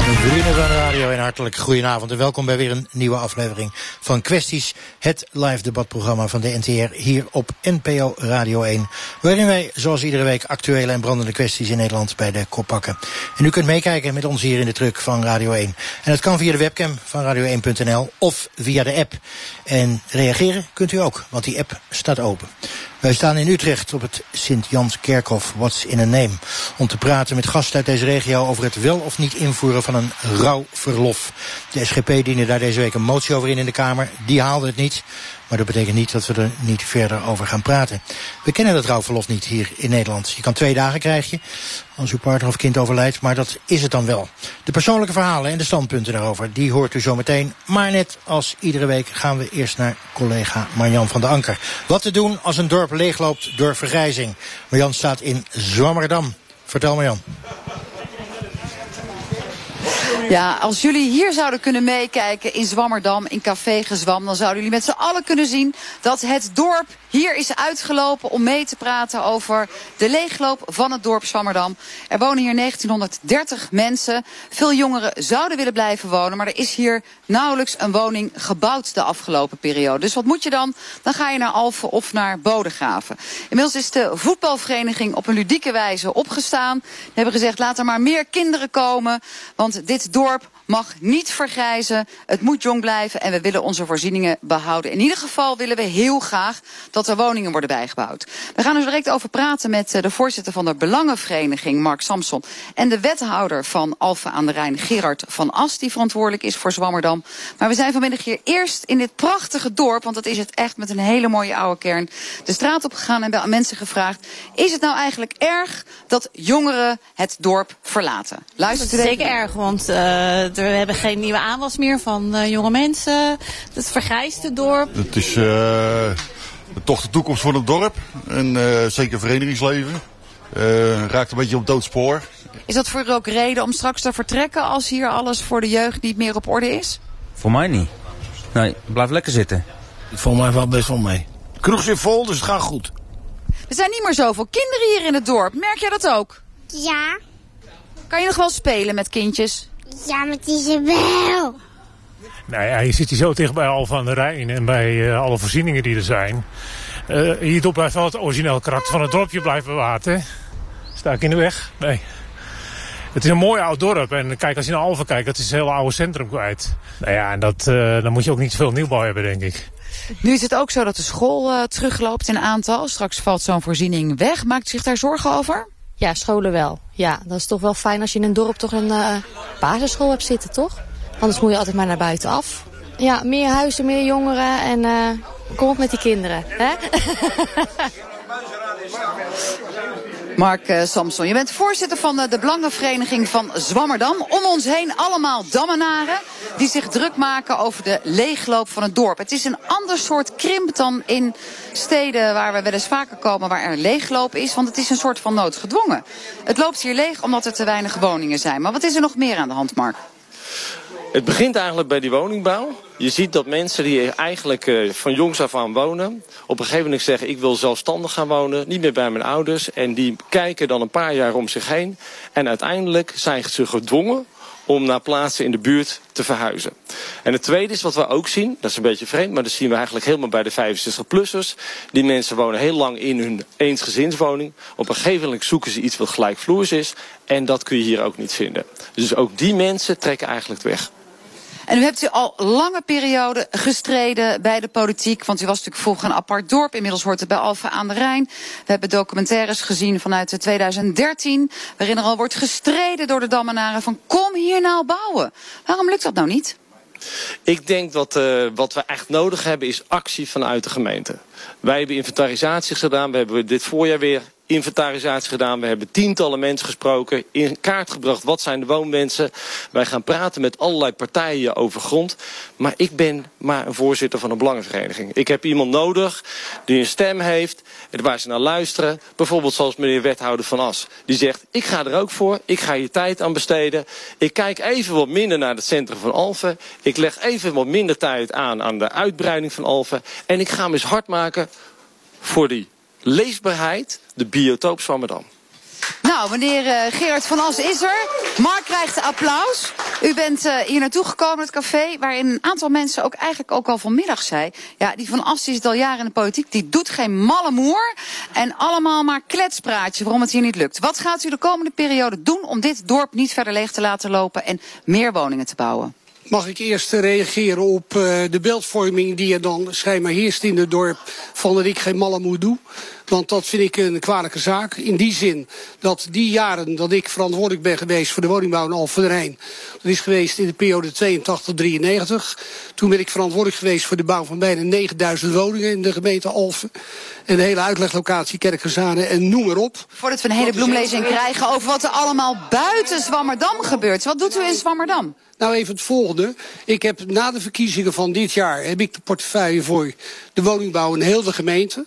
Vrienden van de Radio en hartelijk goedenavond en welkom bij weer een nieuwe aflevering van Kwesties, het live debatprogramma van de NTR hier op NPO Radio 1, waarin wij zoals iedere week actuele en brandende kwesties in Nederland bij de kop pakken. En u kunt meekijken met ons hier in de truck van Radio 1. En dat kan via de webcam van radio1.nl of via de app. En reageren kunt u ook, want die app staat open. Wij staan in Utrecht op het Sint-Jans Kerkhof, What's in a Name, om te praten met gasten uit deze regio over het wel of niet invoeren van een rouwverlof. De SGP diende daar deze week een motie over in in de Kamer. Die haalde het niet. Maar dat betekent niet dat we er niet verder over gaan praten. We kennen dat rouwverlof niet hier in Nederland. Je kan twee dagen krijgen als uw partner of kind overlijdt, maar dat is het dan wel. De persoonlijke verhalen en de standpunten daarover, die hoort u zo meteen. Maar net als iedere week gaan we eerst naar collega Marjan van der Anker. Wat te doen als een dorp leegloopt door vergrijzing. Marjan staat in Zwammerdam. Vertel Marjan. Ja, als jullie hier zouden kunnen meekijken in Zwammerdam, in Café Gezwam... dan zouden jullie met z'n allen kunnen zien dat het dorp hier is uitgelopen... om mee te praten over de leegloop van het dorp Zwammerdam. Er wonen hier 1930 mensen. Veel jongeren zouden willen blijven wonen... maar er is hier nauwelijks een woning gebouwd de afgelopen periode. Dus wat moet je dan? Dan ga je naar Alphen of naar Bodegraven. Inmiddels is de voetbalvereniging op een ludieke wijze opgestaan. Ze hebben gezegd, laat er maar meer kinderen komen... want dit dorp mag niet vergrijzen. Het moet jong blijven en we willen onze voorzieningen behouden. In ieder geval willen we heel graag dat er woningen worden bijgebouwd. We gaan er direct over praten met eh, de voorzitter van de Belangenvereniging, Mark Samson. En de wethouder van Alphen aan de Rijn, Gerard van As, die verantwoordelijk is voor Zwammerdam. Maar we zijn vanmiddag hier eerst in dit prachtige dorp, want dat is het echt met een hele mooie oude kern, de straat op gegaan en bij mensen gevraagd: is het nou eigenlijk erg dat jongeren het dorp verlaten? Luistert u Zeker erg, want uh, we hebben geen nieuwe aanwas meer van uh, jonge mensen. Het vergrijst het dorp. Het is uh, toch de toekomst voor het dorp. En uh, zeker verenigingsleven. raakt een beetje op doodspoor. Is dat voor u ook reden om straks te vertrekken als hier alles voor de jeugd niet meer op orde is? Voor mij niet. Nee, blijf lekker zitten. Voor mij valt best wel mee. De kroeg zit vol, dus het gaat goed. Er zijn niet meer zoveel kinderen hier in het dorp. Merk jij dat ook? Ja. Kan je nog wel spelen met kindjes? Ja, met Isabel. Nou ja, je zit hier zo dicht bij Alphen aan de Rijn en bij uh, alle voorzieningen die er zijn. Uh, hierdoor blijft wel het origineel karakter van het dorpje blijven bewaard. Sta ik in de weg? Nee. Het is een mooi oud dorp. En kijk, als je naar Alphen kijkt, dat is het hele oude centrum kwijt. Nou ja, en dat, uh, dan moet je ook niet veel nieuwbouw hebben, denk ik. Nu is het ook zo dat de school uh, terugloopt in aantal. Straks valt zo'n voorziening weg. Maakt u zich daar zorgen over? Ja, scholen wel. Ja, dat is toch wel fijn als je in een dorp toch een uh, basisschool hebt zitten, toch? Anders moet je altijd maar naar buiten af. Ja, meer huizen, meer jongeren en uh, kom op met die kinderen. Hè? Mark uh, Samson, je bent voorzitter van de, de Belangenvereniging van Zwammerdam. Om ons heen allemaal dammenaren die zich druk maken over de leegloop van het dorp. Het is een ander soort krimp dan in steden waar we wel eens vaker komen waar er leegloop is. Want het is een soort van noodgedwongen. Het loopt hier leeg omdat er te weinig woningen zijn. Maar wat is er nog meer aan de hand, Mark? Het begint eigenlijk bij die woningbouw. Je ziet dat mensen die eigenlijk uh, van jongs af aan wonen... op een gegeven moment zeggen, ik wil zelfstandig gaan wonen... niet meer bij mijn ouders. En die kijken dan een paar jaar om zich heen. En uiteindelijk zijn ze gedwongen om naar plaatsen in de buurt te verhuizen. En het tweede is wat we ook zien, dat is een beetje vreemd... maar dat zien we eigenlijk helemaal bij de 65-plussers. Die mensen wonen heel lang in hun eensgezinswoning. Op een gegeven moment zoeken ze iets wat gelijkvloers is... en dat kun je hier ook niet vinden. Dus ook die mensen trekken eigenlijk weg. En u hebt u al lange periode gestreden bij de politiek. Want u was natuurlijk vroeger een apart dorp. Inmiddels hoort het bij Alphen aan de Rijn. We hebben documentaires gezien vanuit 2013. Waarin er al wordt gestreden door de Dammenaren van kom hier nou bouwen. Waarom lukt dat nou niet? Ik denk dat uh, wat we echt nodig hebben is actie vanuit de gemeente. Wij hebben inventarisaties gedaan. We hebben dit voorjaar weer inventarisatie gedaan. We hebben tientallen mensen gesproken. In kaart gebracht wat zijn de woonwensen. Wij gaan praten met allerlei partijen over grond. Maar ik ben maar een voorzitter van een belangenvereniging. Ik heb iemand nodig die een stem heeft. Waar ze naar luisteren. Bijvoorbeeld zoals meneer wethouder Van As. Die zegt ik ga er ook voor. Ik ga hier tijd aan besteden. Ik kijk even wat minder naar het centrum van Alphen. Ik leg even wat minder tijd aan aan de uitbreiding van Alphen. En ik ga me eens hard maken voor die leesbaarheid, de biotoop Zwammerdam. Nou, meneer uh, Gerard van As is er. Mark krijgt applaus. U bent uh, hier naartoe gekomen, het café, waarin een aantal mensen ook eigenlijk ook al vanmiddag zei. Ja, die van As zit al jaren in de politiek, die doet geen malle moer. En allemaal maar kletspraatje waarom het hier niet lukt. Wat gaat u de komende periode doen om dit dorp niet verder leeg te laten lopen en meer woningen te bouwen? Mag ik eerst reageren op uh, de beeldvorming die er dan schijnbaar heerst in het dorp van dat ik geen malle moer doe. Want dat vind ik een kwalijke zaak. In die zin dat die jaren dat ik verantwoordelijk ben geweest voor de woningbouw in Alphen Rijn. Dat is geweest in de periode 82-93. Toen ben ik verantwoordelijk geweest voor de bouw van bijna 9000 woningen in de gemeente Alphen. En de hele uitleglocatie Kerkgezane en noem maar op. Voordat we een hele bloemlezing krijgen over wat er allemaal buiten Zwammerdam gebeurt. Wat doet u in Zwammerdam? Nou, even het volgende. Ik heb na de verkiezingen van dit jaar heb ik de portefeuille voor de woningbouw in heel de gemeente.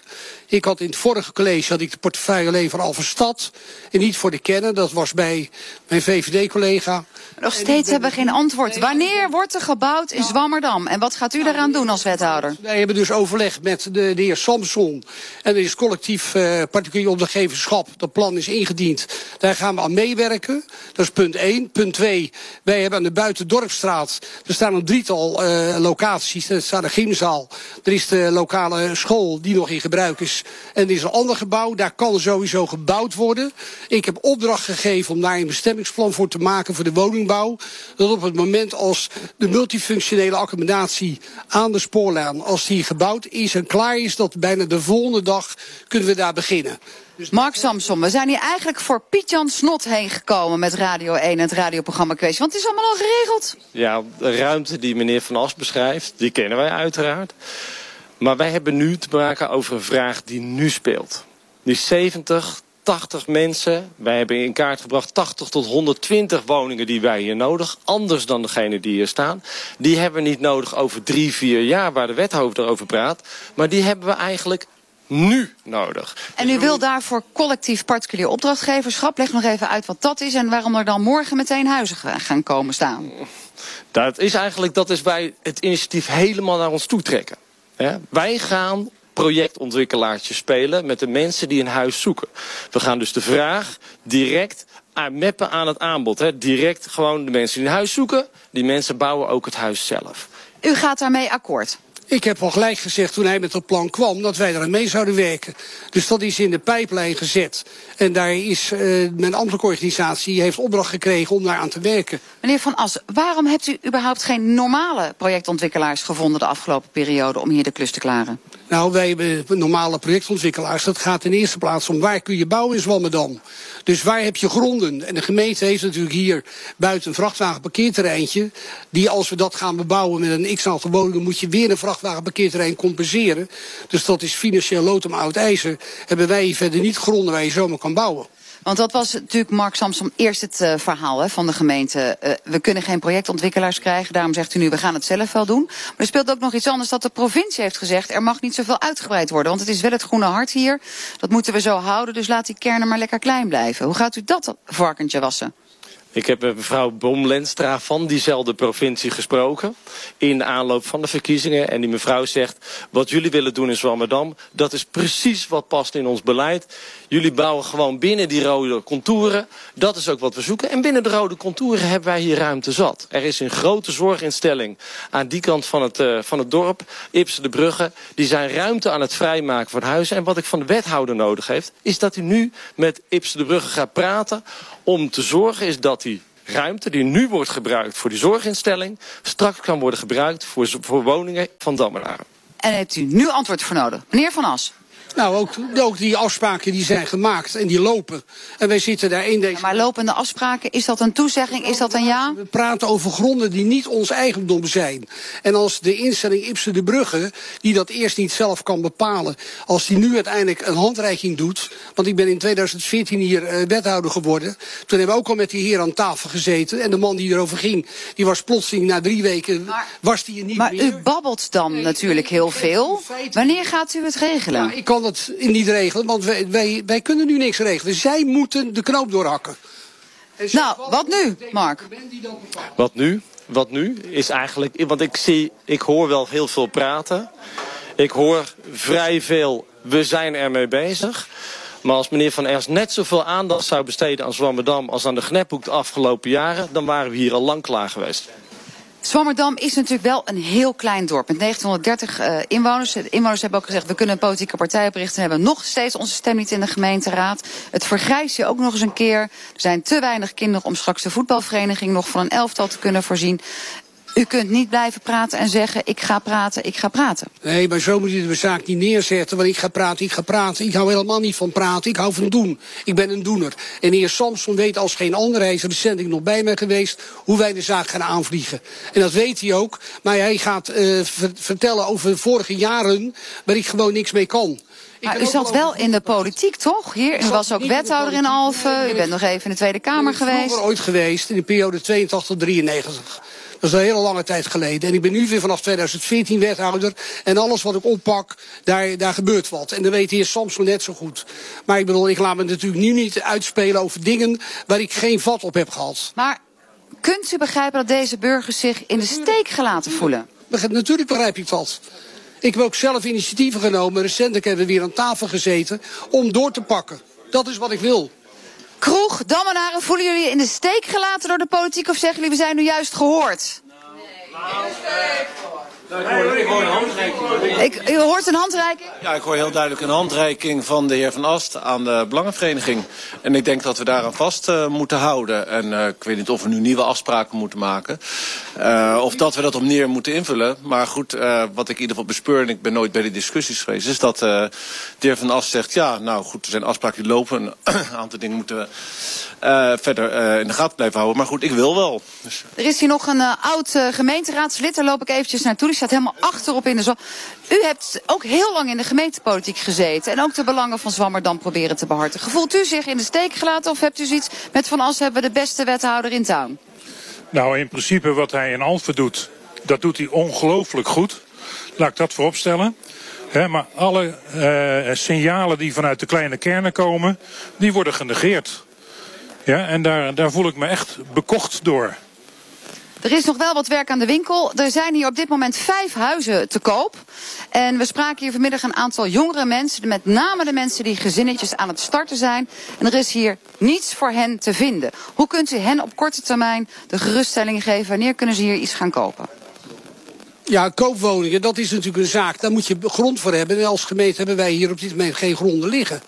Ik had in het vorige college had ik de portefeuille alleen voor Alverstad en niet voor de kennen. Dat was bij mijn VVD-collega. Nog steeds hebben we geen antwoord. Wanneer wordt er gebouwd in Zwammerdam? En wat gaat u daaraan doen als wethouder? Wij hebben dus overleg met de, de heer Samson. En er is collectief uh, particulier ondergeverschap. Dat plan is ingediend. Daar gaan we aan meewerken. Dat is punt 1. Punt 2. Wij hebben aan de Buitendorpstraat. Er staan een drietal uh, locaties. Er staat een gymzaal. Er is de lokale school die nog in gebruik is. En er is een ander gebouw. Daar kan sowieso gebouwd worden. Ik heb opdracht gegeven om daar een bestemmingsplan voor te maken voor de woningbouw. Dat op het moment als de multifunctionele accommodatie aan de spoorlijn, als die gebouwd is en klaar is, dat bijna de volgende dag kunnen we daar beginnen. Dus Mark Samson, we zijn hier eigenlijk voor Piet-Jan Snot heen gekomen met Radio 1 en het radioprogramma Kwestie. Want het is allemaal al geregeld. Ja, de ruimte die meneer Van As beschrijft, die kennen wij uiteraard. Maar wij hebben nu te maken over een vraag die nu speelt. Die 70, 80 mensen. Wij hebben in kaart gebracht 80 tot 120 woningen die wij hier nodig. Anders dan degene die hier staan. Die hebben we niet nodig over drie, vier jaar waar de wethouder erover praat. Maar die hebben we eigenlijk nu nodig. En u wil daarvoor collectief particulier opdrachtgeverschap. Leg nog even uit wat dat is en waarom er dan morgen meteen huizen gaan komen staan. Dat is eigenlijk dat is wij het initiatief helemaal naar ons toe trekken. Wij gaan projectontwikkelaartjes spelen met de mensen die een huis zoeken. We gaan dus de vraag direct mappen aan het aanbod. Hè. Direct gewoon de mensen die een huis zoeken, die mensen bouwen ook het huis zelf. U gaat daarmee akkoord? Ik heb al gelijk gezegd toen hij met dat plan kwam dat wij eraan mee zouden werken. Dus dat is in de pijplijn gezet. En daar is uh, mijn ambtelijke organisatie heeft opdracht gekregen om daar aan te werken. Meneer Van As, waarom hebt u überhaupt geen normale projectontwikkelaars gevonden de afgelopen periode om hier de klus te klaren? Nou, wij hebben normale projectontwikkelaars. Dat gaat in eerste plaats om waar kun je bouwen in Zwammerdam. Dus waar heb je gronden? En de gemeente heeft natuurlijk hier buiten een vrachtwagenparkeerterreintje. Die als we dat gaan bebouwen met een x-aantal woningen moet je weer een vrachtwagenparkeerterrein compenseren. Dus dat is financieel lood om oud ijzer. Hebben wij verder niet gronden waar je zomaar kan bouwen. Want dat was natuurlijk Mark Samsom eerst het uh, verhaal hè, van de gemeente. Uh, we kunnen geen projectontwikkelaars krijgen. Daarom zegt u nu, we gaan het zelf wel doen. Maar er speelt ook nog iets anders dat de provincie heeft gezegd... er mag niet zoveel uitgebreid worden. Want het is wel het groene hart hier. Dat moeten we zo houden. Dus laat die kernen maar lekker klein blijven. Hoe gaat u dat varkentje wassen? Ik heb met mevrouw Bomlenstra van diezelfde provincie gesproken. In de aanloop van de verkiezingen. En die mevrouw zegt, wat jullie willen doen in Zwammerdam... dat is precies wat past in ons beleid. Jullie bouwen gewoon binnen die rode contouren. Dat is ook wat we zoeken. En binnen de rode contouren hebben wij hier ruimte zat. Er is een grote zorginstelling aan die kant van het, uh, van het dorp. Ipse de Brugge. Die zijn ruimte aan het vrijmaken voor huizen. En wat ik van de wethouder nodig heeft... is dat hij nu met Ipse de Brugge gaat praten... om te zorgen is dat ruimte die nu wordt gebruikt voor die zorginstelling... straks kan worden gebruikt voor, voor woningen van Dammenaren. En heeft u nu antwoord voor nodig. Meneer Van As. Nou, ook, ook die afspraken die zijn gemaakt en die lopen. En wij zitten daar in deze... maar lopende afspraken, is dat een toezegging? Is dat een ja? We praten over gronden die niet ons eigendom zijn. En als de instelling Ipsen de Brugge, die dat eerst niet zelf kan bepalen... als die nu uiteindelijk een handreiking doet... want ik ben in 2014 hier uh, wethouder geworden... toen hebben we ook al met die heer aan tafel gezeten... en de man die erover ging, die was plotseling na drie weken... Maar, was die er niet maar meer. u babbelt dan nee, natuurlijk heel veel. Wanneer gaat u het regelen? Ja, ik kan het niet regelen, want wij, wij, wij kunnen nu niks regelen. Zij moeten de knoop doorhakken. Nou, wat nu, Mark? Wat nu? Wat nu is eigenlijk, want ik zie, ik hoor wel heel veel praten. Ik hoor vrij veel, we zijn ermee bezig. Maar als meneer Van Ers net zoveel aandacht zou besteden aan Zwammerdam als aan de Gnephoek de afgelopen jaren, dan waren we hier al lang klaar geweest. Zwammerdam is natuurlijk wel een heel klein dorp met 1930 uh, inwoners. De inwoners hebben ook gezegd, we kunnen een politieke partij oprichten. We hebben nog steeds onze stem niet in de gemeenteraad. Het vergrijst je ook nog eens een keer. Er zijn te weinig kinderen om straks de voetbalvereniging nog van een elftal te kunnen voorzien. U kunt niet blijven praten en zeggen, ik ga praten, ik ga praten. Nee, maar zo moet je de zaak niet neerzetten. Want ik ga praten, ik ga praten. Ik hou helemaal niet van praten, ik hou van doen. Ik ben een doener. En de heer Samson weet als geen ander, hij is recentelijk nog bij mij geweest... hoe wij de zaak gaan aanvliegen. En dat weet hij ook. Maar hij gaat uh, ver vertellen over vorige jaren... waar ik gewoon niks mee kan. Maar u zat wel in de politiek, toch? Hier, u was ook wethouder in Alphen. U bent nog even in de Tweede Kamer geweest. Ik ben ooit geweest, in de periode 82-93. Dat is een hele lange tijd geleden. En ik ben nu weer vanaf 2014 wethouder. En alles wat ik oppak, daar, daar gebeurt wat. En dat weet de heer Samson net zo goed. Maar ik bedoel, ik laat me natuurlijk nu niet uitspelen over dingen waar ik geen vat op heb gehad. Maar kunt u begrijpen dat deze burgers zich in de steek gelaten voelen? Natuurlijk begrijp ik dat. Ik heb ook zelf initiatieven genomen. Recentelijk hebben we weer aan tafel gezeten om door te pakken. Dat is wat ik wil. Kroeg, Dammenaren, voelen jullie in de steek gelaten door de politiek of zeggen jullie we zijn nu juist gehoord? Nee. Ik hoor een handreiking. Ik, u hoort een handreiking? Ja, ik hoor heel duidelijk een handreiking van de heer Van Ast aan de Belangenvereniging. En ik denk dat we daaraan vast uh, moeten houden. En uh, ik weet niet of we nu nieuwe afspraken moeten maken. Uh, of dat we dat opnieuw moeten invullen. Maar goed, wat ik in ieder geval bespeur, en ik ben nooit bij die discussies geweest... is dat de heer Van Ast zegt, ja, nou goed, er zijn afspraken die lopen. Een aantal dingen moeten we verder in de gaten blijven houden. Maar goed, ik wil wel. Dus... Er is hier nog een oud gemeenteraadslid, daar loop ik eventjes naartoe. Staat helemaal achterop in de zon. U hebt ook heel lang in de gemeentepolitiek gezeten. En ook de belangen van Zwammerdam proberen te behartigen. Voelt u zich in de steek gelaten of hebt u zoiets met Van As hebben we de beste wethouder in town? Nou, in principe wat hij in Alphen doet, dat doet hij ongelooflijk goed. Laat ik dat vooropstellen. He, maar alle uh, signalen die vanuit de kleine kernen komen, die worden genegeerd. Ja, en daar, daar voel ik me echt bekocht door. Er is nog wel wat werk aan de winkel. Er zijn hier op dit moment vijf huizen te koop. En we spraken hier vanmiddag een aantal jongere mensen. Met name de mensen die gezinnetjes aan het starten zijn. En er is hier niets voor hen te vinden. Hoe kunt u hen op korte termijn de geruststelling geven? Wanneer kunnen ze hier iets gaan kopen? Ja, koopwoningen, dat is natuurlijk een zaak. Daar moet je grond voor hebben. En als gemeente hebben wij hier op dit moment geen gronden liggen.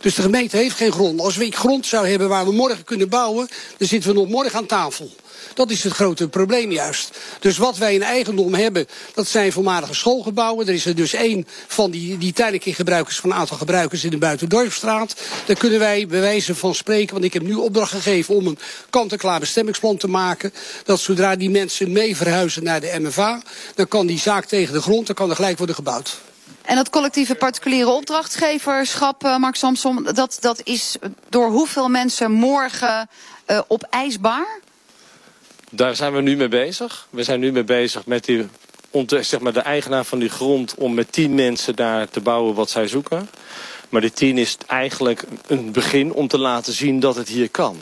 Dus de gemeente heeft geen grond. Als we grond zouden hebben waar we morgen kunnen bouwen... dan zitten we nog morgen aan tafel. Dat is het grote probleem juist. Dus wat wij in eigendom hebben, dat zijn voormalige schoolgebouwen. Er is er dus één van die, die tijdelijk in gebruik is van een aantal gebruikers in de Buitendorpstraat. Daar kunnen wij bij wijze van spreken, want ik heb nu opdracht gegeven om een kant-en-klaar bestemmingsplan te maken. Dat zodra die mensen mee verhuizen naar de MFA, dan kan die zaak tegen de grond, dan kan er gelijk worden gebouwd. En dat collectieve particuliere opdrachtgeverschap, uh, Mark Samson, dat, dat is door hoeveel mensen morgen uh, opeisbaar? Daar zijn we nu mee bezig. We zijn nu mee bezig met die, zeg maar de eigenaar van die grond... om met tien mensen daar te bouwen wat zij zoeken. Maar die tien is eigenlijk een begin om te laten zien dat het hier kan.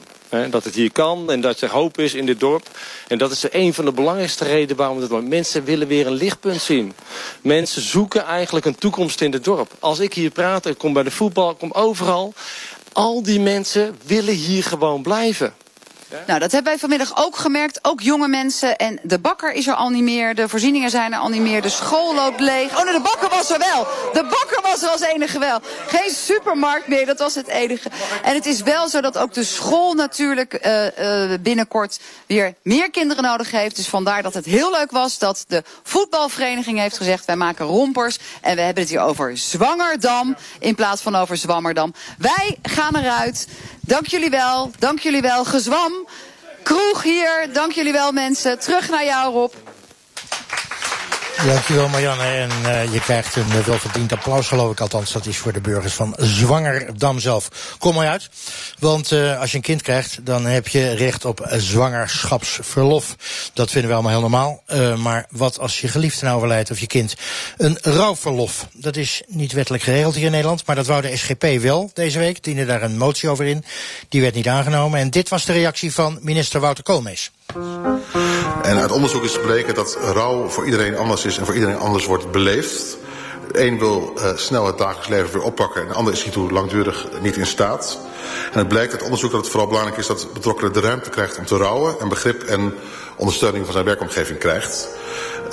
Dat het hier kan en dat er hoop is in dit dorp. En dat is een van de belangrijkste redenen waarom het dorp. Mensen willen weer een lichtpunt zien. Mensen zoeken eigenlijk een toekomst in het dorp. Als ik hier praat, ik kom bij de voetbal, ik kom overal. Al die mensen willen hier gewoon blijven. Nou, dat hebben wij vanmiddag ook gemerkt. Ook jonge mensen. En de bakker is er al niet meer. De voorzieningen zijn er al niet meer. De school loopt leeg. Oh nee, de bakker was er wel. De bakker was er als enige wel. Geen supermarkt meer, dat was het enige. En het is wel zo dat ook de school natuurlijk uh, uh, binnenkort weer meer kinderen nodig heeft. Dus vandaar dat het heel leuk was dat de voetbalvereniging heeft gezegd... wij maken rompers en we hebben het hier over Zwangerdam in plaats van over Zwammerdam. Wij gaan eruit. Dank jullie wel, dank jullie wel. Gezwam, kroeg hier, dank jullie wel mensen. Terug naar jou Rob. Dankjewel Marianne. En uh, je krijgt een uh, welverdiend applaus geloof ik. Althans, dat is voor de burgers van Zwangerdam zelf. Kom maar uit. Want uh, als je een kind krijgt, dan heb je recht op zwangerschapsverlof. Dat vinden we allemaal heel normaal. maar wat als je geliefde nou overlijdt of je kind? Een rouwverlof. Dat is niet wettelijk geregeld hier in Nederland. Maar dat wou de SGP wel deze week. Diende daar een motie over in. Die werd niet aangenomen. En dit was de reactie van minister Wouter Koolmees. En uit onderzoek is gebleken dat rouw voor iedereen anders is en voor iedereen anders wordt beleefd. De een wil uh, snel het dagelijks leven weer oppakken en de ander is hiertoe langdurig niet in staat. En het blijkt uit onderzoek dat het vooral belangrijk is dat de betrokkenen de ruimte krijgt om te rouwen en begrip en ondersteuning van zijn werkomgeving krijgt. Uh,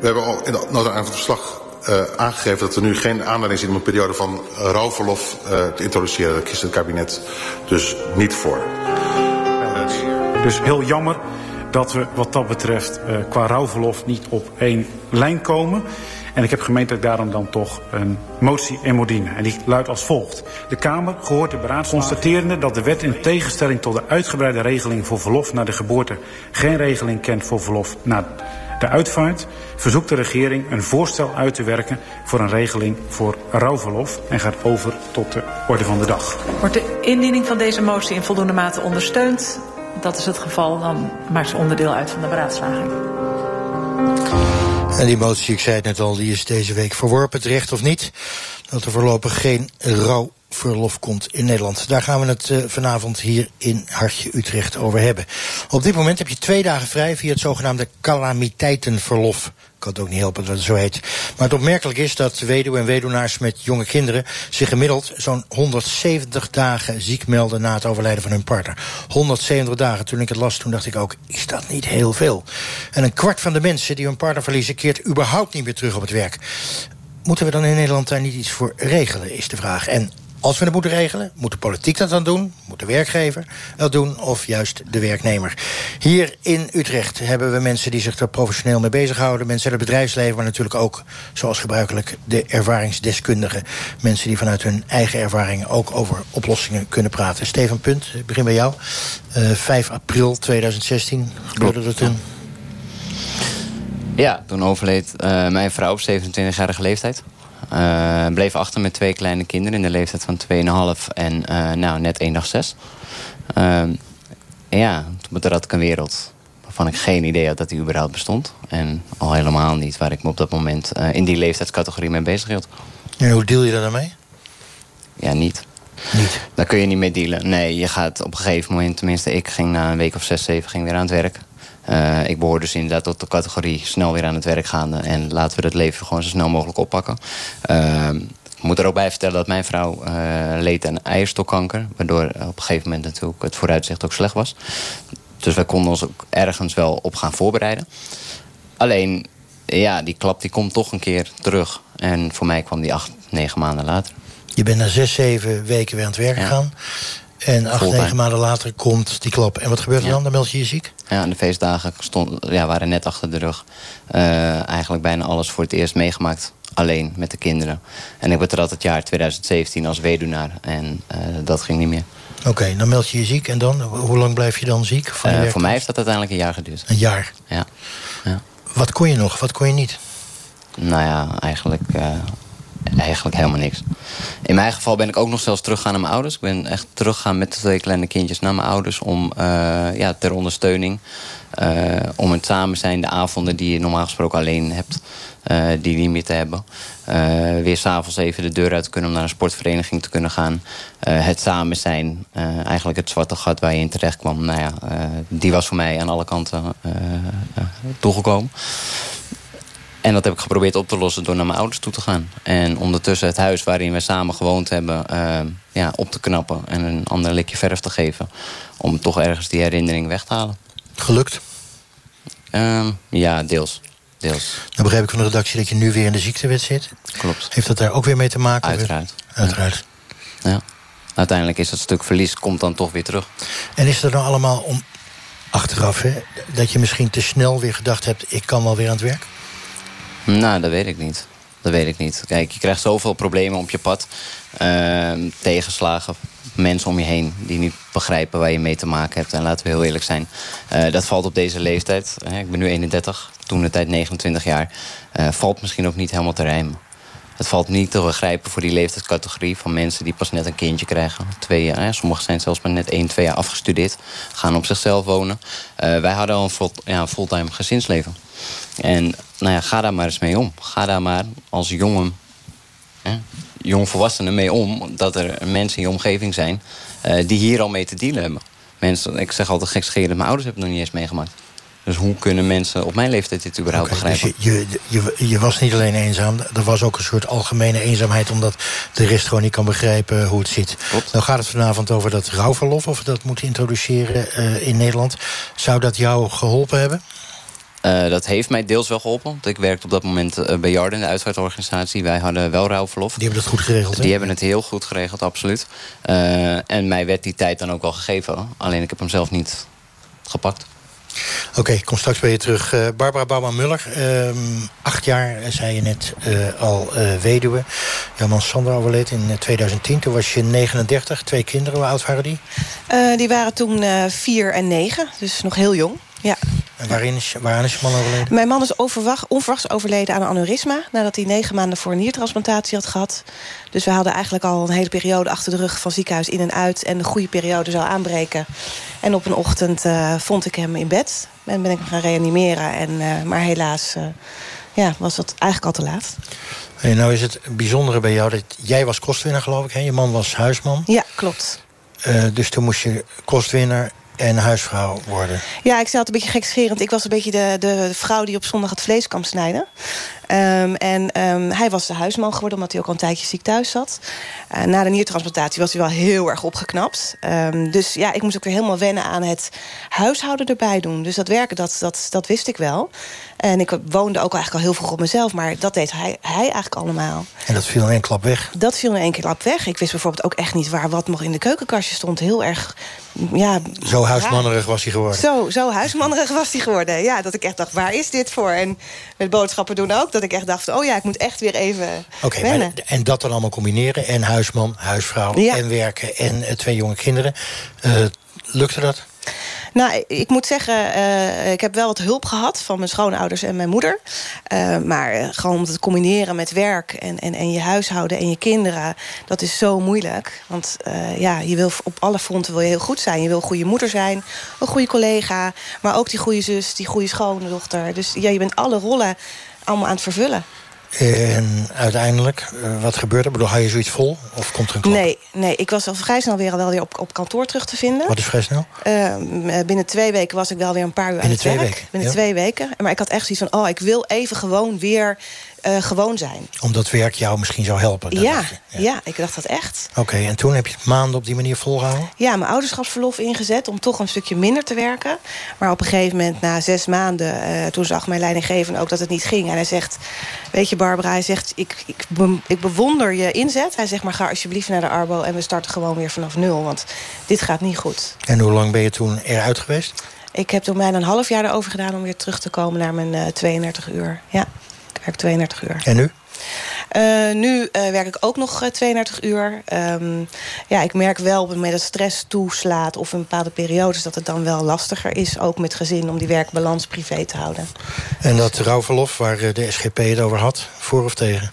we hebben al in het nota van het verslag uh, aangegeven dat er nu geen aanleiding is om een periode van rouwverlof te introduceren. Daar kiest het kabinet dus niet voor. Dus heel jammer dat we wat dat betreft uh, qua rouwverlof niet op één lijn komen. En ik heb ik daarom dan toch een motie in moet dienen. En die luidt als volgt. De Kamer, gehoord de beraad, constaterende dat de wet in tegenstelling tot de uitgebreide regeling voor verlof na de geboorte geen regeling kent voor verlof na de uitvaart, verzoekt de regering een voorstel uit te werken voor een regeling voor rouwverlof en gaat over tot de orde van de dag. Wordt de indiening van deze motie in voldoende mate ondersteund? Dat is het geval, dan maakt ze onderdeel uit van de beraadslaging. En die motie, ik zei het net al, die is deze week verworpen, terecht of niet. Dat er voorlopig geen rouwverlof komt in Nederland. Daar gaan we het uh, vanavond hier in Hartje Utrecht over hebben. Op dit moment heb je twee dagen vrij via het zogenaamde calamiteitenverlof. Ik kan het ook niet helpen dat het zo heet. Maar het opmerkelijk is dat weduwen en weduwnaars met jonge kinderen zich gemiddeld zo'n 170 dagen ziek melden na het overlijden van hun partner. 170 dagen. Toen ik het las, toen dacht ik ook, is dat niet heel veel? En een kwart van de mensen die hun partner verliezen keert überhaupt niet meer terug op het werk. Moeten we dan in Nederland daar niet iets voor regelen, is de vraag. En als we het moeten regelen, moet de politiek dat dan doen? Moet de werkgever dat doen? Of juist de werknemer? Hier in Utrecht hebben we mensen die zich er professioneel mee bezighouden. Mensen uit het bedrijfsleven, maar natuurlijk ook, zoals gebruikelijk, de ervaringsdeskundigen. Mensen die vanuit hun eigen ervaringen ook over oplossingen kunnen praten. Steven Punt, ik begin bij jou. Uh, 5 april 2016 gebeurde er toen. Ja, toen overleed uh, mijn vrouw op 27-jarige leeftijd. Uh, bleef achter met twee kleine kinderen in de leeftijd van 2,5 en uh, nou, net één dag zes. Uh, ja, toen had ik een wereld waarvan ik geen idee had dat die überhaupt bestond. En al helemaal niet waar ik me op dat moment uh, in die leeftijdscategorie mee bezig hield. En hoe deal je daar dan mee? Ja, niet. Niet? Daar kun je niet mee dealen. Nee, je gaat op een gegeven moment, tenminste ik ging na een week of zes, zeven ging weer aan het werk. Uh, ik behoor dus inderdaad tot de categorie snel weer aan het werk gaande. En laten we het leven gewoon zo snel mogelijk oppakken. Uh, ik moet er ook bij vertellen dat mijn vrouw uh, leed aan eierstokkanker. Waardoor op een gegeven moment natuurlijk het vooruitzicht ook slecht was. Dus wij konden ons ook ergens wel op gaan voorbereiden. Alleen, ja, die klap die komt toch een keer terug. En voor mij kwam die acht, negen maanden later. Je bent na zes, zeven weken weer aan het werk gegaan. En acht, negen maanden later komt die klap. En wat gebeurt er ja. dan? Dan meld je je ziek? Ja, de feestdagen stond, ja, waren net achter de rug. Uh, eigenlijk bijna alles voor het eerst meegemaakt. Alleen met de kinderen. En ik betrad het jaar 2017 als weduwnaar. En uh, dat ging niet meer. Oké, okay, dan meld je je ziek. En dan? Hoe lang blijf je dan ziek? Van uh, voor mij heeft dat uiteindelijk een jaar geduurd. Een jaar? Ja. ja. Wat kon je nog? Wat kon je niet? Nou ja, eigenlijk eigenlijk helemaal niks. In mijn geval ben ik ook nog zelfs teruggegaan naar mijn ouders. Ik ben echt teruggegaan met de twee kleine kindjes naar mijn ouders... om uh, ja, ter ondersteuning, uh, om het samen zijn, de avonden die je normaal gesproken alleen hebt... Uh, die niet meer te hebben. weer s'avonds even de deur uit te kunnen om naar een sportvereniging te kunnen gaan. het samen zijn, eigenlijk het zwarte gat waar je in terecht kwam... Nou ja, die was voor mij aan alle kanten toegekomen. En dat heb ik geprobeerd op te lossen door naar mijn ouders toe te gaan. En ondertussen het huis waarin we samen gewoond hebben... eh, ja, op te knappen en een ander likje verf te geven. Om toch ergens die herinnering weg te halen. Gelukt? Ehm, ja, deels. deels. Dan begrijp ik van de redactie dat je nu weer in de ziektewet zit. Klopt. Heeft dat daar ook weer mee te maken? Uiteraard. Uiteraard. Ja. Uiteindelijk is dat stuk verlies, komt dan toch weer terug. En is er dan allemaal om achteraf, hè, dat je misschien te snel weer gedacht hebt... ik kan wel weer aan het werk? Nou, dat weet ik niet. Dat weet ik niet. Kijk, je krijgt zoveel problemen op je pad. Ehm, tegenslagen, mensen om je heen die niet begrijpen waar je mee te maken hebt. En laten we heel eerlijk zijn, eh, dat valt op deze leeftijd. Ik ben nu 31, toen de tijd 29 jaar. eh, valt misschien ook niet helemaal te rijmen. Het valt niet te begrijpen voor die leeftijdscategorie van mensen die pas net een kindje krijgen. Twee jaar, hè, sommigen zijn zelfs maar net één, twee jaar afgestudeerd. Gaan op zichzelf wonen. Eh, wij hadden al een fulltime gezinsleven. En nou ja, ga daar maar eens mee om. Ga daar maar als jongen, hè, jongvolwassene mee om... dat er mensen in je omgeving zijn eh, die hier al mee te dealen hebben. Mensen, ik zeg altijd gekscherend, mijn ouders hebben het nog niet eens meegemaakt. Dus hoe kunnen mensen op mijn leeftijd dit überhaupt Dus begrijpen? je, je, je, je was niet alleen eenzaam, er was ook een soort algemene eenzaamheid... omdat de rest gewoon niet kan begrijpen hoe het zit. Nou gaat het vanavond over dat rouwverlof, of we dat moeten introduceren eh, in Nederland. Zou dat jou geholpen hebben? Eh, dat heeft mij deels wel geholpen. Want ik werkte op dat moment eh, bij Jarden, de uitvaartorganisatie. Wij hadden wel rouwverlof. Die hebben dat goed geregeld, hè? Die hebben het heel goed geregeld, absoluut. Eh, en mij werd die tijd dan ook wel gegeven. Alleen ik heb hem zelf niet gepakt. Oké, ik kom straks bij je terug. Barbara Bouwman-Muller, ehm, acht jaar, zei je net, eh, al eh, weduwe. Jouw man Sander overleed in eh, 2010. Toen was je 39, twee kinderen. Hoe oud waren die? Eh, die waren toen eh, vier en negen, dus nog heel jong. Ja. En waarin is, waaraan is je man overleden? Mijn man is overwacht, onverwachts overleden aan een aneurysma... nadat hij negen maanden voor een niertransplantatie had gehad. Dus we hadden eigenlijk al een hele periode achter de rug... van ziekenhuis in en uit en de goede periode zou aanbreken. En op een ochtend eh, vond ik hem in bed. En ben ik hem gaan reanimeren. En, eh, maar helaas eh, ja, was dat eigenlijk al te laat. Hey, nou is het bijzondere bij jou dat jij was kostwinnaar, geloof ik. Hè? Je man was huisman. Ja, klopt. Dus toen moest je kostwinnaar en huisvrouw worden. Ja, ik zei het een beetje gekscherend. Ik was een beetje de, de vrouw die op zondag het vlees kwam snijden. Ehm, en ehm, hij was de huisman geworden, omdat hij ook al een tijdje ziek thuis zat. Eh, na de niertransplantatie was hij wel heel erg opgeknapt. Ehm, dus ja, ik moest ook weer helemaal wennen aan het huishouden erbij doen. Dus dat werken, dat, dat, dat wist ik wel. En ik woonde ook eigenlijk al heel vroeg op mezelf. Maar dat deed hij, hij eigenlijk allemaal. En dat viel in één klap weg. Dat viel in één klap weg. Ik wist bijvoorbeeld ook echt niet waar wat nog in de keukenkastje stond. Heel erg, ja... Zo huismannerig was hij geworden. Zo, zo huismannerig was hij geworden. Ja, dat ik echt dacht, waar is dit voor? En met boodschappen doen ook. Dat ik echt dacht, oh ja, ik moet echt weer even Oké, en dat dan allemaal combineren. En huisman, huisvrouw Ja. en werken en eh, twee jonge kinderen. Eh, lukte dat? Nou, ik moet zeggen, eh, ik heb wel wat hulp gehad van mijn schoonouders en mijn moeder. Maar gewoon om het te combineren met werk en, en, en je huishouden en je kinderen, dat is zo moeilijk. Want ja, je wil op alle fronten wil je heel goed zijn. Je wil een goede moeder zijn, een goede collega, maar ook die goede zus, die goede schoondochter. Dus ja, je bent alle rollen allemaal aan het vervullen. En uiteindelijk, eh, wat gebeurt er? Ik Bedoel, hou je zoiets vol? Of komt er een klap? Nee, nee, ik was al vrij snel weer, wel weer op, op kantoor terug te vinden. Wat is vrij snel? Eh, binnen twee weken was ik wel weer een paar uur aan Binnen het twee werk. weken, Binnen ja. twee weken. Maar ik had echt zoiets van, oh, ik wil even gewoon weer eh, gewoon zijn. Omdat werk jou misschien zou helpen. Ja, ja. ik dacht dat echt. Oké, en toen heb je het maanden op die manier volgehouden? Ja, mijn ouderschapsverlof ingezet om toch een stukje minder te werken. Maar op een gegeven moment, na zes maanden, eh, toen zag mijn leidinggevende ook dat het niet ging. En hij zegt, weet je Barbara, hij zegt, ik, ik, be- ik bewonder je inzet. Hij zegt, maar ga alsjeblieft naar de Arbo en we starten gewoon weer vanaf nul. Want dit gaat niet goed. En hoe lang ben je toen eruit geweest? Ik heb toen bijna een half jaar erover gedaan om weer terug te komen naar mijn eh 32 uur. Ja, werk 32 uur. En nu? Eh, nu eh, werk ik ook nog eh, 32 uur. Ehm, ja, ik merk wel op het moment dat stress toeslaat... of in bepaalde periodes dat het dan wel lastiger is... ook met gezin om die werkbalans privé te houden. En dat rouwverlof waar eh, de SGP het over had, voor of tegen?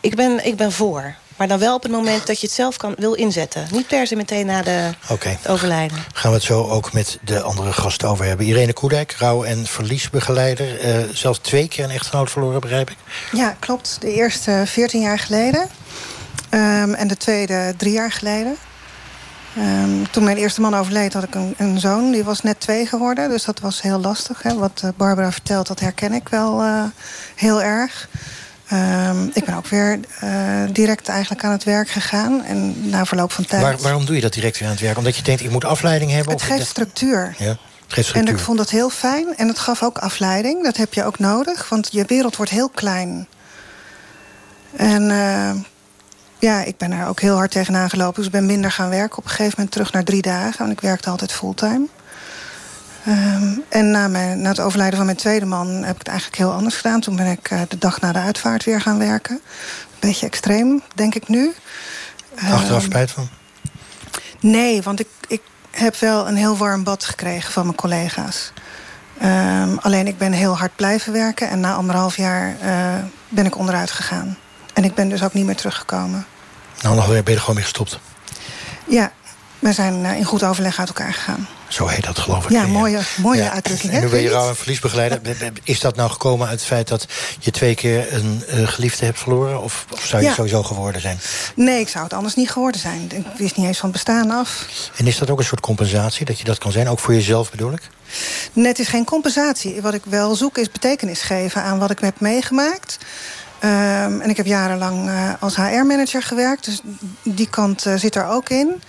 Ik ben, ik ben voor. Maar dan wel op het moment dat je het zelf kan, wil inzetten. Niet per se meteen na de, Oké. het overlijden. Gaan we het zo ook met de andere gasten over hebben. Irene Koedijk, rouw- en verliesbegeleider. eh, zelfs twee keer een echtgenoot verloren, begrijp ik. Ja, klopt. De eerste 14 jaar geleden. Ehm, en de tweede drie jaar geleden. Ehm, toen mijn eerste man overleed had ik een, een, zoon. Die was net twee geworden, dus dat was heel lastig. Hè. Wat uh, Barbara vertelt, dat herken ik wel uh, heel erg. Um, ik ben ook weer uh, direct eigenlijk aan het werk gegaan. En na verloop van tijd... Waar, waarom doe je dat direct weer aan het werk? Omdat je denkt, ik moet afleiding hebben? Het geeft structuur. Ja, het geeft structuur. En ik vond dat heel fijn. En het gaf ook afleiding. Dat heb je ook nodig. Want je wereld wordt heel klein. En uh, ja, ik ben er ook heel hard tegenaan gelopen. Dus ik ben minder gaan werken. Op een gegeven moment terug naar drie dagen. Want ik werkte altijd fulltime. Um, en na, mijn, na het overlijden van mijn tweede man heb ik het eigenlijk heel anders gedaan. Toen ben ik uh, de dag na de uitvaart weer gaan werken. Een beetje extreem, denk ik nu. Achteraf spijt van? Nee, want ik, ik heb wel een heel warm bad gekregen van mijn collega's. Um, alleen ik ben heel hard blijven werken. En na anderhalf jaar uh, ben ik onderuit gegaan. En ik ben dus ook niet meer teruggekomen. Nou, nog ben je er gewoon mee gestopt? Ja, we zijn uh, in goed overleg uit elkaar gegaan. Zo heet dat, geloof ik. Ja, mooie, mooie ja. uitdrukking. En nu ben je rouw- en verliesbegeleider. Is dat nou gekomen uit het feit dat je twee keer een uh, geliefde hebt verloren? Of, of zou je ja. sowieso geworden zijn? Nee, ik zou het anders niet geworden zijn. Ik wist niet eens van bestaan af. En is dat ook een soort compensatie, dat je dat kan zijn? Ook voor jezelf bedoel ik? Nee, het is geen compensatie. Wat ik wel zoek is betekenis geven aan wat ik heb meegemaakt. Um, en ik heb jarenlang uh, als HR-manager gewerkt. Dus die kant uh, zit er ook in.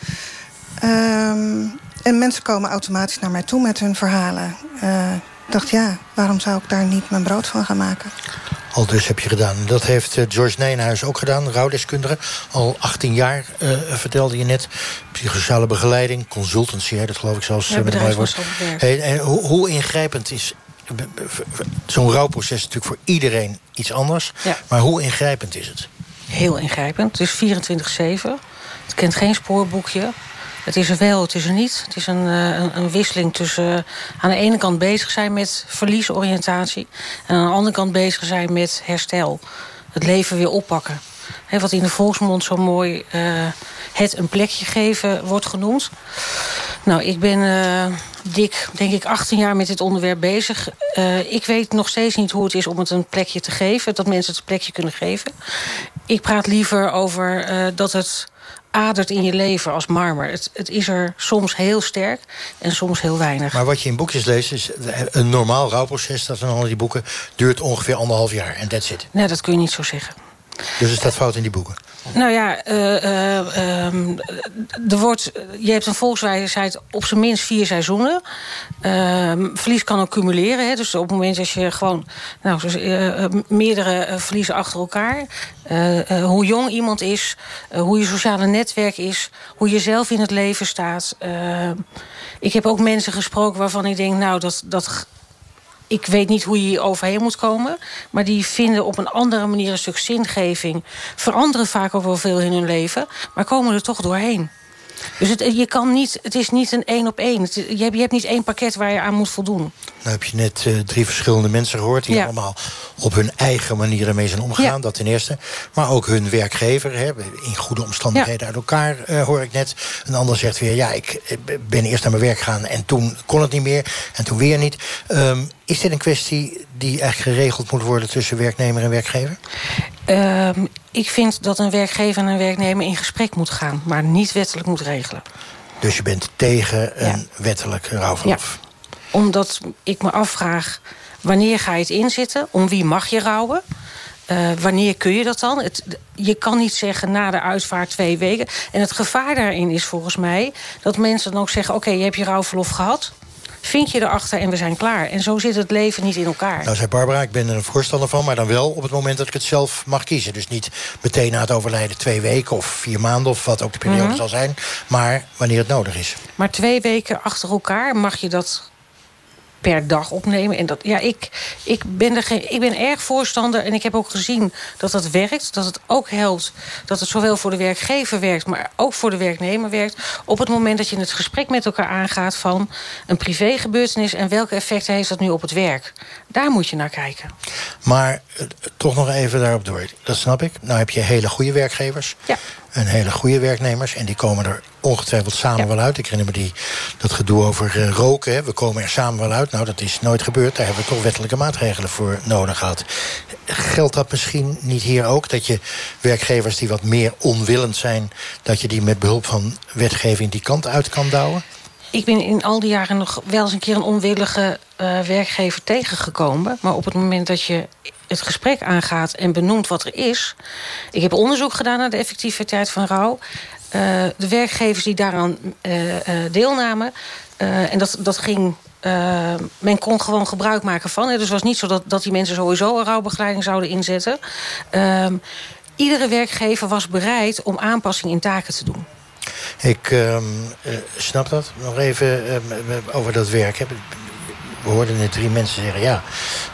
Um, en mensen komen automatisch naar mij toe met hun verhalen. Uh, ik dacht, ja, waarom zou ik daar niet mijn brood van gaan maken? Al dus heb je gedaan. Dat heeft uh, George Nijnhuis ook gedaan, rouwdeskundige. Al 18 jaar, uh, vertelde je net. Psychosociale begeleiding, consultancy, hè, dat geloof ik zelfs ja, met mooi. Hey, en hoe, hoe ingrijpend is zo'n rouwproces natuurlijk voor iedereen iets anders. Ja. Maar hoe ingrijpend is het? Heel ingrijpend. Het is 24-7. Het kent geen spoorboekje. Het is er wel, het is er niet. Het is een, een, een wisseling tussen uh, aan de ene kant bezig zijn met verliesoriëntatie... en aan de andere kant bezig zijn met herstel. Het leven weer oppakken. Wat in de volksmond zo mooi uh, het een plekje geven wordt genoemd. Nou, ik ben dik, denk ik, 18 jaar met dit onderwerp bezig. Ik weet nog steeds niet hoe het is om het een plekje te geven. Dat mensen het een plekje kunnen geven. Ik praat liever over dat het adert in je leven als marmer. Het, het, is er soms heel sterk en soms heel weinig. Maar wat je in boekjes leest is een normaal rouwproces... dat van al die boeken duurt ongeveer anderhalf jaar en that's it. Nee, dat kun je niet zo zeggen. Dus er staat fout in die boeken? Nou ja, uh, uh, um, er wordt, je hebt een volkswijsheid op zijn minst vier seizoenen. Uh, verlies kan ook cumuleren. Hè, dus op het moment als je gewoon nou, dus, meerdere verliezen achter elkaar... hoe jong iemand is, hoe je sociale netwerk is... hoe je zelf in het leven staat. ik heb ook mensen gesproken waarvan ik denk... nou, dat, dat ik weet niet hoe je hier overheen moet komen. Maar die vinden op een andere manier een stuk zingeving. Veranderen vaak ook wel veel in hun leven. Maar komen er toch doorheen. Dus het, je kan niet, het is niet een één op één. Het, je, hebt, je hebt niet één pakket waar je aan moet voldoen. Nou heb je net uh, drie verschillende mensen gehoord... die ja. allemaal op hun eigen manier ermee zijn omgegaan. Ja. Dat ten eerste. Maar ook hun werkgever. Hè, in goede omstandigheden ja. uit elkaar, uh, hoor ik net. Een ander zegt weer, ja, ik ben eerst naar mijn werk gegaan... en toen kon het niet meer en toen weer niet. Um, is dit een kwestie die eigenlijk geregeld moet worden... tussen werknemer en werkgever? Uh, ik vind dat een werkgever en een werknemer in gesprek moet gaan... maar niet wettelijk moet regelen. Dus je bent tegen een ja. wettelijk rouwverlof? Ja. Omdat ik me afvraag, wanneer ga je het inzetten? Om wie mag je rouwen? Uh, wanneer kun je dat dan? Het, je kan niet zeggen na de uitvaart twee weken. En het gevaar daarin is volgens mij... dat mensen dan ook zeggen... oké, okay, je hebt je rouwverlof gehad vind je erachter en we zijn klaar. En zo zit het leven niet in elkaar. Nou, zei Barbara, ik ben er een voorstander van... maar dan wel op het moment dat ik het zelf mag kiezen. Dus niet meteen na het overlijden twee weken of vier maanden... of wat ook de periode mm -hmm. zal zijn, maar wanneer het nodig is. Maar twee weken achter elkaar mag je dat per dag opnemen. En dat, ja, ik, ik, ben er geen, ik ben erg voorstander en ik heb ook gezien dat dat werkt. Dat het ook helpt dat het zowel voor de werkgever werkt... maar ook voor de werknemer werkt. Op het moment dat je het gesprek met elkaar aangaat... van een privégebeurtenis en welke effecten heeft dat nu op het werk. Daar moet je naar kijken. Maar uh, toch nog even daarop door. Dat snap ik. Nou heb je hele goede werkgevers. Ja. Een hele goede werknemers. En die komen er ongetwijfeld samen wel uit. Ik herinner me die, dat gedoe over eh, roken. Hè. We komen er samen wel uit. Nou, dat is nooit gebeurd. Daar hebben we toch wettelijke maatregelen voor nodig gehad. Geldt dat misschien niet hier ook? Dat je werkgevers die wat meer onwillend zijn... dat je die met behulp van wetgeving die kant uit kan douwen? Ik ben in al die jaren nog wel eens een keer een onwillige uh, werkgever tegengekomen. Maar op het moment dat je het gesprek aangaat en benoemt wat er is... Ik heb onderzoek gedaan naar de effectiviteit van rouw. Uh, de werkgevers die daaraan uh, deelnamen... en dat, dat ging men kon gewoon gebruik maken van. Dus het was niet zo dat, dat die mensen sowieso een rouwbegeleiding zouden inzetten. Uh, iedere werkgever was bereid om aanpassing in taken te doen. Ik uh, snap dat. Nog even over dat werk we hoorden net drie mensen zeggen... ja,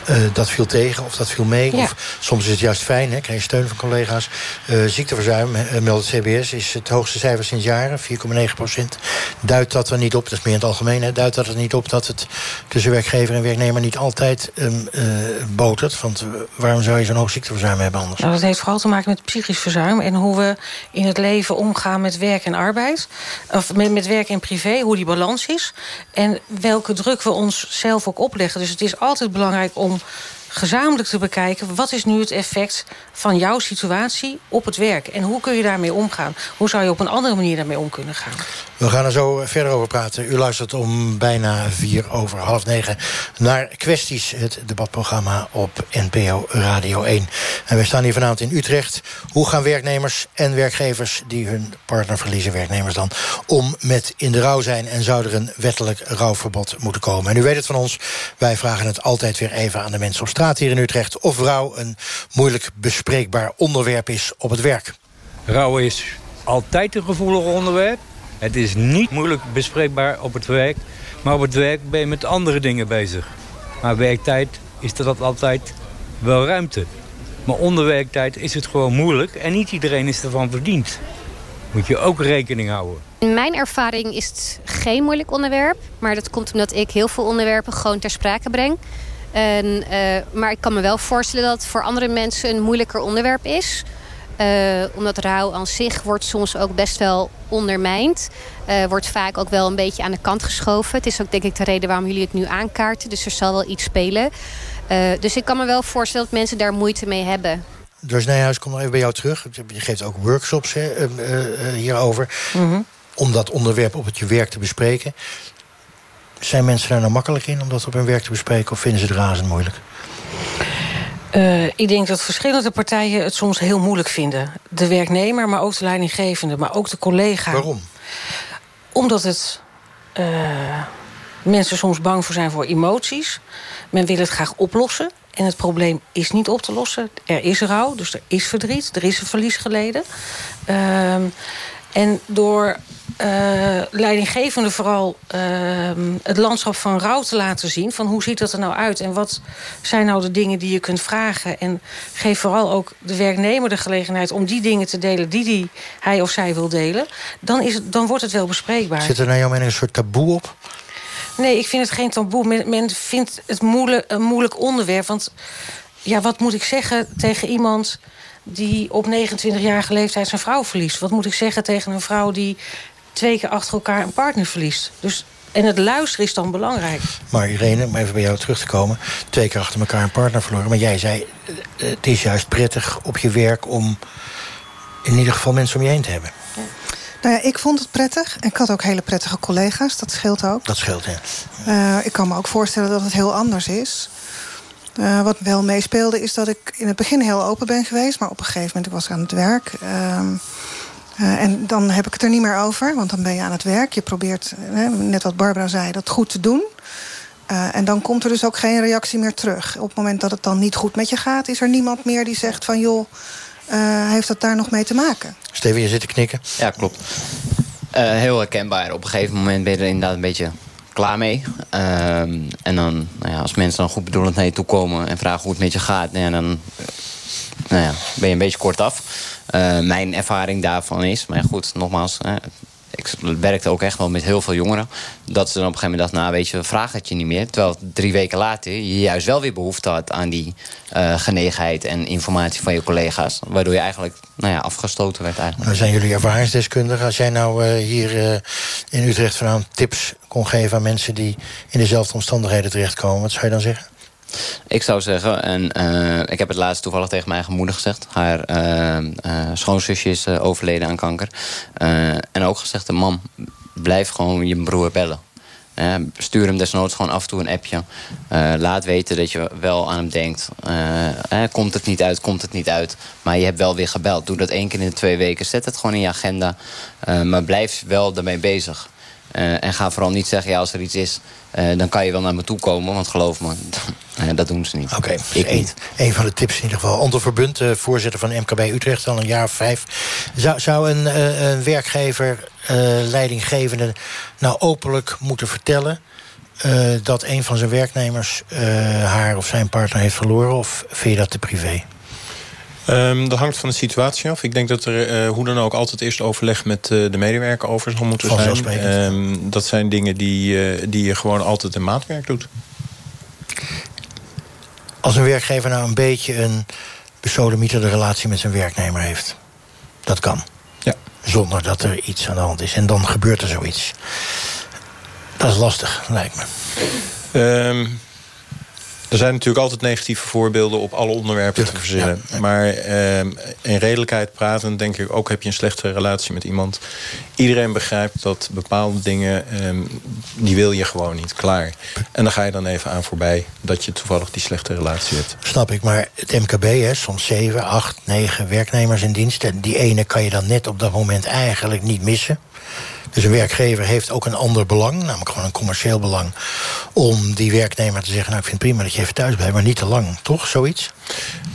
uh, dat viel tegen of dat viel mee. Ja. Of soms is het juist fijn, hè, krijg je steun van collega's. Uh, ziekteverzuim, uh, meldt het CBS, is het hoogste cijfer sinds jaren. 4,9 procent. Duidt dat er niet op, dat is meer in het algemeen... Hè, duidt dat er niet op dat het tussen werkgever en werknemer... niet altijd um, botert? Want waarom zou je zo'n hoog ziekteverzuim hebben anders? Nou, dat heeft vooral te maken met psychisch verzuim... en hoe we in het leven omgaan met werk en arbeid. Of met, met werk en privé, hoe die balans is. En welke druk we ons zelf ook opleggen. Dus het is altijd belangrijk om gezamenlijk te bekijken... wat is nu het effect van jouw situatie op het werk? En hoe kun je daarmee omgaan? Hoe zou je op een andere manier daarmee om kunnen gaan? We gaan er zo verder over praten. U luistert om bijna vier over half negen naar Kwesties, het debatprogramma op NPO Radio 1. En we staan hier vanavond in Utrecht. Hoe gaan werknemers en werkgevers die hun partner verliezen, werknemers dan, om met in de rouw zijn en zou er een wettelijk rouwverbod moeten komen? En u weet het van ons, wij vragen het altijd weer even aan de mensen op straat hier in Utrecht of rouw een moeilijk bespreekbaar onderwerp is op het werk. Rouw is altijd een gevoelig onderwerp. Het is niet moeilijk bespreekbaar op het werk. Maar op het werk ben je met andere dingen bezig. Maar werktijd is er dat altijd wel ruimte. Maar onder werktijd is het gewoon moeilijk. En niet iedereen is ervan verdiend. Moet je ook rekening houden. In mijn ervaring is het geen moeilijk onderwerp. Maar dat komt omdat ik heel veel onderwerpen gewoon ter sprake breng. En, uh, maar ik kan me wel voorstellen dat het voor andere mensen een moeilijker onderwerp is. Uh, omdat rouw aan zich wordt soms ook best wel ondermijnd. Uh, wordt vaak ook wel een beetje aan de kant geschoven. Het is ook denk ik de reden waarom jullie het nu aankaarten. Dus er zal wel iets spelen. Uh, dus ik kan me wel voorstellen dat mensen daar moeite mee hebben. Dus Nijhuis, kom nog even bij jou terug. Je geeft ook workshops hè, hierover. Mm -hmm. Om dat onderwerp op het je werk te bespreken. Zijn mensen daar nou makkelijk in om dat op hun werk te bespreken... of vinden ze het razend moeilijk? Uh, ik denk dat verschillende partijen het soms heel moeilijk vinden. De werknemer, maar ook de leidinggevende, maar ook de collega. Waarom? Omdat het... Uh, mensen soms bang voor zijn voor emoties. Men wil het graag oplossen. En het probleem is niet op te lossen. Er is rouw, dus er is verdriet. Er is een verlies geleden. Uh, en door uh, leidinggevende vooral uh, het landschap van rouw te laten zien. Van hoe ziet dat er nou uit en wat zijn nou de dingen die je kunt vragen. En geef vooral ook de werknemer de gelegenheid om die dingen te delen die, die hij of zij wil delen. Dan, is het, dan wordt het wel bespreekbaar. Zit er nou jouw mening een soort taboe op? Nee, ik vind het geen taboe. Men, men vindt het moeilijk, een moeilijk onderwerp. Want ja, wat moet ik zeggen tegen iemand die op 29-jarige leeftijd zijn vrouw verliest? Wat moet ik zeggen tegen een vrouw die twee keer achter elkaar een partner verliest? Dus, en het luisteren is dan belangrijk. Maar Irene, om even bij jou terug te komen... twee keer achter elkaar een partner verloren. Maar jij zei, het is juist prettig op je werk... om in ieder geval mensen om je heen te hebben. Ja. Nou ja, ik vond het prettig. En ik had ook hele prettige collega's. Dat scheelt ook. Dat scheelt, ja. Uh, ik kan me ook voorstellen dat het heel anders is. Uh, wat wel meespeelde is dat ik in het begin heel open ben geweest. Maar op een gegeven moment, ik was aan het werk. Uh, uh, en dan heb ik het er niet meer over, want dan ben je aan het werk. Je probeert, net wat Barbara zei, dat goed te doen. en dan komt er dus ook geen reactie meer terug. Op het moment dat het dan niet goed met je gaat... is er niemand meer die zegt van, joh, heeft dat daar nog mee te maken? Steven, je zit te knikken. Ja, klopt. heel herkenbaar. Op een gegeven moment ben je er inderdaad een beetje klaar mee. Um, en dan, nou ja, als mensen dan goed bedoelend naar je toe komen... en vragen hoe het met je gaat, nou ja, dan nou ja, ben je een beetje kort af. Uh, mijn ervaring daarvan is, maar goed, nogmaals... Hè, ik werkte ook echt wel met heel veel jongeren. Dat ze dan op een gegeven moment dachten, nou weet je, vragen het je niet meer. Terwijl drie weken later je juist wel weer behoefte had aan die uh, genegenheid en informatie van je collega's. Waardoor je eigenlijk nou ja, afgestoten werd eigenlijk. Nou zijn jullie ervaringsdeskundigen. Als jij nou uh, hier in Utrecht vanavond tips kon geven aan mensen die in dezelfde omstandigheden terechtkomen, wat zou je dan zeggen? Ik zou zeggen, en uh, ik heb het laatst toevallig tegen mijn eigen moeder gezegd. Haar uh, uh, schoonzusje is overleden aan kanker. en ook gezegd, mam, blijf gewoon je broer bellen. stuur hem desnoods gewoon af en toe een appje. laat weten dat je wel aan hem denkt. komt het niet uit, komt het niet uit. Maar je hebt wel weer gebeld. Doe dat één keer in de twee weken. Zet het gewoon in je agenda. maar blijf wel daarmee bezig. Uh, en ga vooral niet zeggen, ja, als er iets is, uh, dan kan je wel naar me toe komen. Want geloof me, uh, dat doen ze niet. Oké, okay, ik een, een van de tips in ieder geval. Onder Verbund, voorzitter van MKB Utrecht, al een jaar of vijf. Zou, zou een, een werkgever, leidinggevende, nou openlijk moeten vertellen... dat een van zijn werknemers haar of zijn partner heeft verloren? Of vind je dat te privé? Um, dat hangt van de situatie af. Ik denk dat er uh, hoe dan ook altijd eerst overleg met uh, de medewerker over zal moeten zijn. Um, dat zijn dingen die, uh, die je gewoon altijd in maatwerk doet. Als een werkgever nou een beetje een besodemieterde relatie met zijn werknemer heeft. Dat kan. Ja. Zonder dat er iets aan de hand is. En dan gebeurt er zoiets. Dat is lastig, lijkt me. Um, er zijn natuurlijk altijd negatieve voorbeelden op alle onderwerpen te verzinnen. Ja, ja. Maar eh, in redelijkheid praten, denk ik ook heb je een slechte relatie met iemand. Iedereen begrijpt dat bepaalde dingen, eh, die wil je gewoon niet. Klaar. En dan ga je dan even aan voorbij dat je toevallig die slechte relatie hebt. Snap ik, maar het MKB, hè, soms 7, 8, 9 werknemers in dienst. En die ene kan je dan net op dat moment eigenlijk niet missen. Dus een werkgever heeft ook een ander belang, namelijk gewoon een commercieel belang, om die werknemer te zeggen: Nou, ik vind het prima dat je even thuis blijft, maar niet te lang, toch? Zoiets?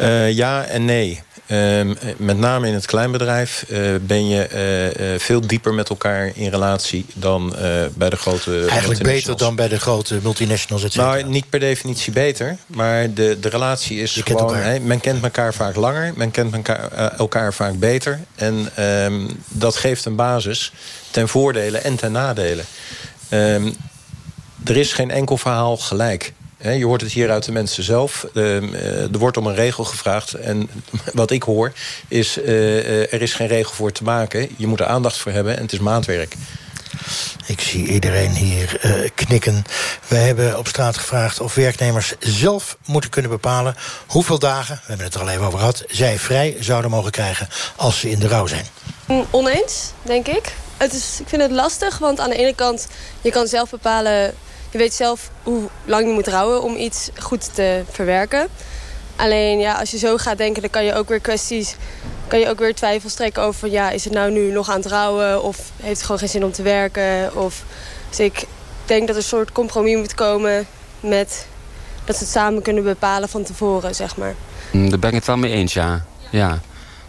Uh, ja en nee. Uh, met name in het kleinbedrijf uh, ben je uh, veel dieper met elkaar in relatie dan bij de grote Eigenlijk beter dan bij de grote multinationals, et Nou, niet per definitie beter, maar de, de relatie is je gewoon... Men kent elkaar vaak langer, men kent elkaar, elkaar vaak beter. En ehm, dat geeft een basis ten voordele en ten nadele. Um, er is geen enkel verhaal gelijk. Je hoort het hier uit de mensen zelf. Er wordt om een regel gevraagd. En wat ik hoor is, er is geen regel voor te maken. Je moet er aandacht voor hebben en het is maatwerk. Ik zie iedereen hier uh, knikken. We hebben op straat gevraagd of werknemers zelf moeten kunnen bepalen... hoeveel dagen, we hebben het er al even over gehad... zij vrij zouden mogen krijgen als ze in de rouw zijn. Oneens, denk ik. Het is, ik vind het lastig, want aan de ene kant... je kan zelf bepalen je weet zelf hoe lang je moet rouwen om iets goed te verwerken. Alleen ja, als je zo gaat denken, dan kan je ook weer kwesties... kan je ook weer twijfels trekken over... ja, is het nou nu nog aan het rouwen of heeft het gewoon geen zin om te werken? Of, dus ik denk dat er een soort compromis moet komen met... dat ze het samen kunnen bepalen van tevoren, zeg maar. Mm, daar ben ik het wel mee eens, ja. ja.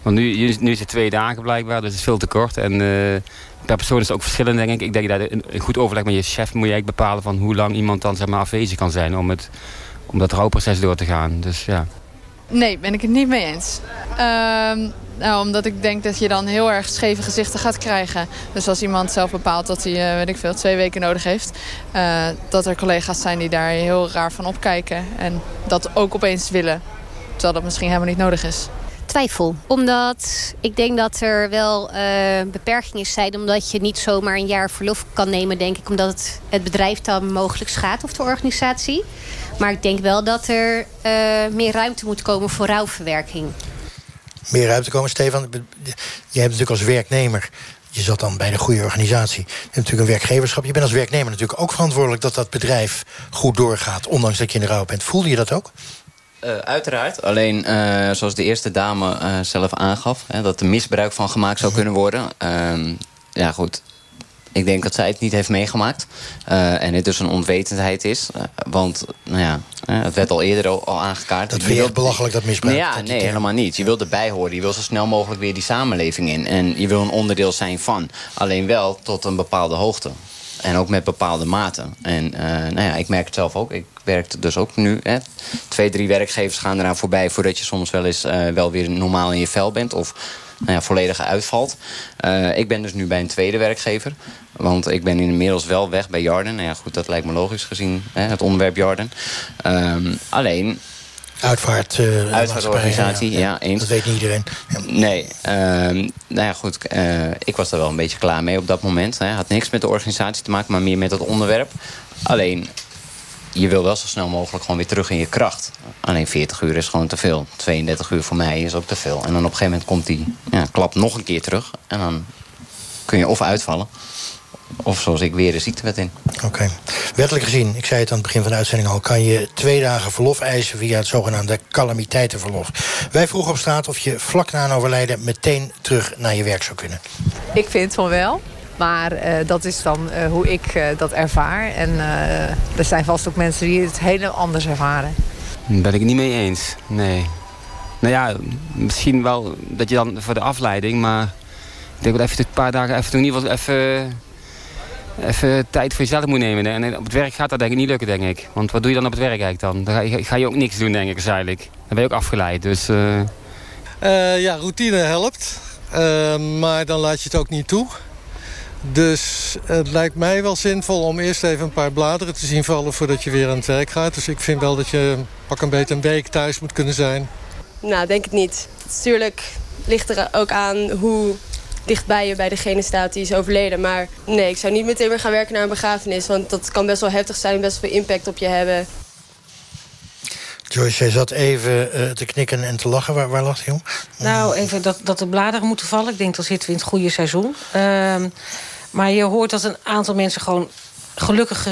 Want nu, nu is het twee dagen blijkbaar, dus het is veel te kort. En uh, per persoon is het ook verschillend, denk ik. Ik denk dat een goed overleg met je chef moet je eigenlijk bepalen... van hoe lang iemand dan zeg maar, afwezig kan zijn om, het, om dat rouwproces door te gaan. Dus ja. Nee, ben ik het niet mee eens. Uh, nou, omdat ik denk dat je dan heel erg scheve gezichten gaat krijgen. Dus als iemand zelf bepaalt dat hij, uh, weet ik veel, twee weken nodig heeft... Uh, dat er collega's zijn die daar heel raar van opkijken... en dat ook opeens willen, terwijl dat misschien helemaal niet nodig is twijfel. Omdat ik denk dat er wel uh, beperkingen zijn. Omdat je niet zomaar een jaar verlof kan nemen, denk ik. Omdat het, het bedrijf dan mogelijk schaadt of de organisatie. Maar ik denk wel dat er uh, meer ruimte moet komen voor rouwverwerking. Meer ruimte komen, Stefan. Je hebt natuurlijk als werknemer je zat dan bij de goede organisatie. Je hebt natuurlijk een werkgeverschap. Je bent als werknemer natuurlijk ook verantwoordelijk... dat dat bedrijf goed doorgaat, ondanks dat je in de rouw bent. Voelde je dat ook? Uh, uiteraard. Alleen, uh, zoals de eerste dame uh, zelf aangaf... Hè, dat er misbruik van gemaakt zou kunnen worden. Ehm, ja, goed. Ik denk dat zij het niet heeft meegemaakt. en het dus een onwetendheid is. want, nou ja, het werd al eerder al, aangekaart. Dat vind je ook belachelijk, dat misbruik? Nee, ja, nee, helemaal niet. Je wil erbij horen. Je wil zo snel mogelijk weer die samenleving in. En je wil een onderdeel zijn van. Alleen wel tot een bepaalde hoogte. En ook met bepaalde maten. En uh, nou ja, ik merk het zelf ook. Ik werk dus ook nu. Hè. Twee, drie werkgevers gaan eraan voorbij... voordat je soms wel eens uh, wel weer normaal in je vel bent. Of nou ja, volledig uitvalt. Uh, ik ben dus nu bij een tweede werkgever. Want ik ben inmiddels wel weg bij Jarden. Nou ja, goed, dat lijkt me logisch gezien hè, het onderwerp Jarden. Um, alleen, Uitvaart, uh, Uitvaartorganisatie, ja, ja, eens. Dat weet niet iedereen. Ja. Nee, uh, nou ja, goed. Uh, ik was er wel een beetje klaar mee op dat moment. Het had niks met de organisatie te maken, maar meer met het onderwerp. Alleen, je wil wel zo snel mogelijk gewoon weer terug in je kracht. Alleen 40 uur is gewoon te veel. 32 uur voor mij is ook te veel. En dan op een gegeven moment komt die ja, klap nog een keer terug. En dan kun je of uitvallen... of zoals ik weer de ziektewet in. Oké. Okay. Wettelijk gezien, ik zei het aan het begin van de uitzending al... kan je twee dagen verlof eisen via het zogenaamde calamiteitenverlof. Wij vroegen op straat of je vlak na een overlijden... meteen terug naar je werk zou kunnen. Ik vind van wel. Maar uh, dat is dan uh, hoe ik uh, dat ervaar. En er zijn vast ook mensen die het heel anders ervaren. Daar ben ik het niet mee eens, nee. Nou ja, misschien wel dat je dan voor de afleiding... maar ik denk dat even een paar dagen even in ieder geval even, even tijd voor jezelf moet nemen. En op het werk gaat dat denk ik niet lukken, denk ik. Want wat doe je dan op het werk eigenlijk dan? Dan ga je, ga je ook niks doen, denk ik, waarschijnlijk. Dan ben je ook afgeleid, dus... ja, routine helpt. maar dan laat je het ook niet toe. Dus het lijkt mij wel zinvol om eerst even een paar bladeren te zien vallen... voordat je weer aan het werk gaat. Dus ik vind wel dat je pak een beetje een week thuis moet kunnen zijn. Nou, denk het niet. Natuurlijk ligt er ook aan hoe dichtbij je bij degene staat die is overleden. Maar nee, ik zou niet meteen weer gaan werken naar een begrafenis. Want dat kan best wel heftig zijn, best veel impact op je hebben. Joyce, jij zat even uh, te knikken en te lachen. Waar, waar lag je om? Nou, even dat, dat de bladeren moeten vallen. Ik denk, dat zitten we in het goede seizoen. Uh, maar je hoort dat een aantal mensen gewoon gelukkig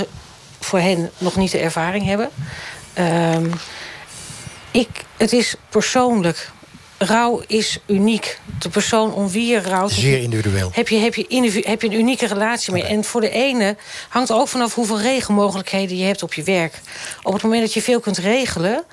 voor hen nog niet de ervaring hebben. Uh, ik, het is persoonlijk. Rouw is uniek. De persoon om wie je rouwt... Zeer individueel. Heb je, heb je, heb je een unieke relatie mee. Okay. En voor de ene hangt ook vanaf hoeveel regelmogelijkheden je hebt op je werk. Op het moment dat je veel kunt regelen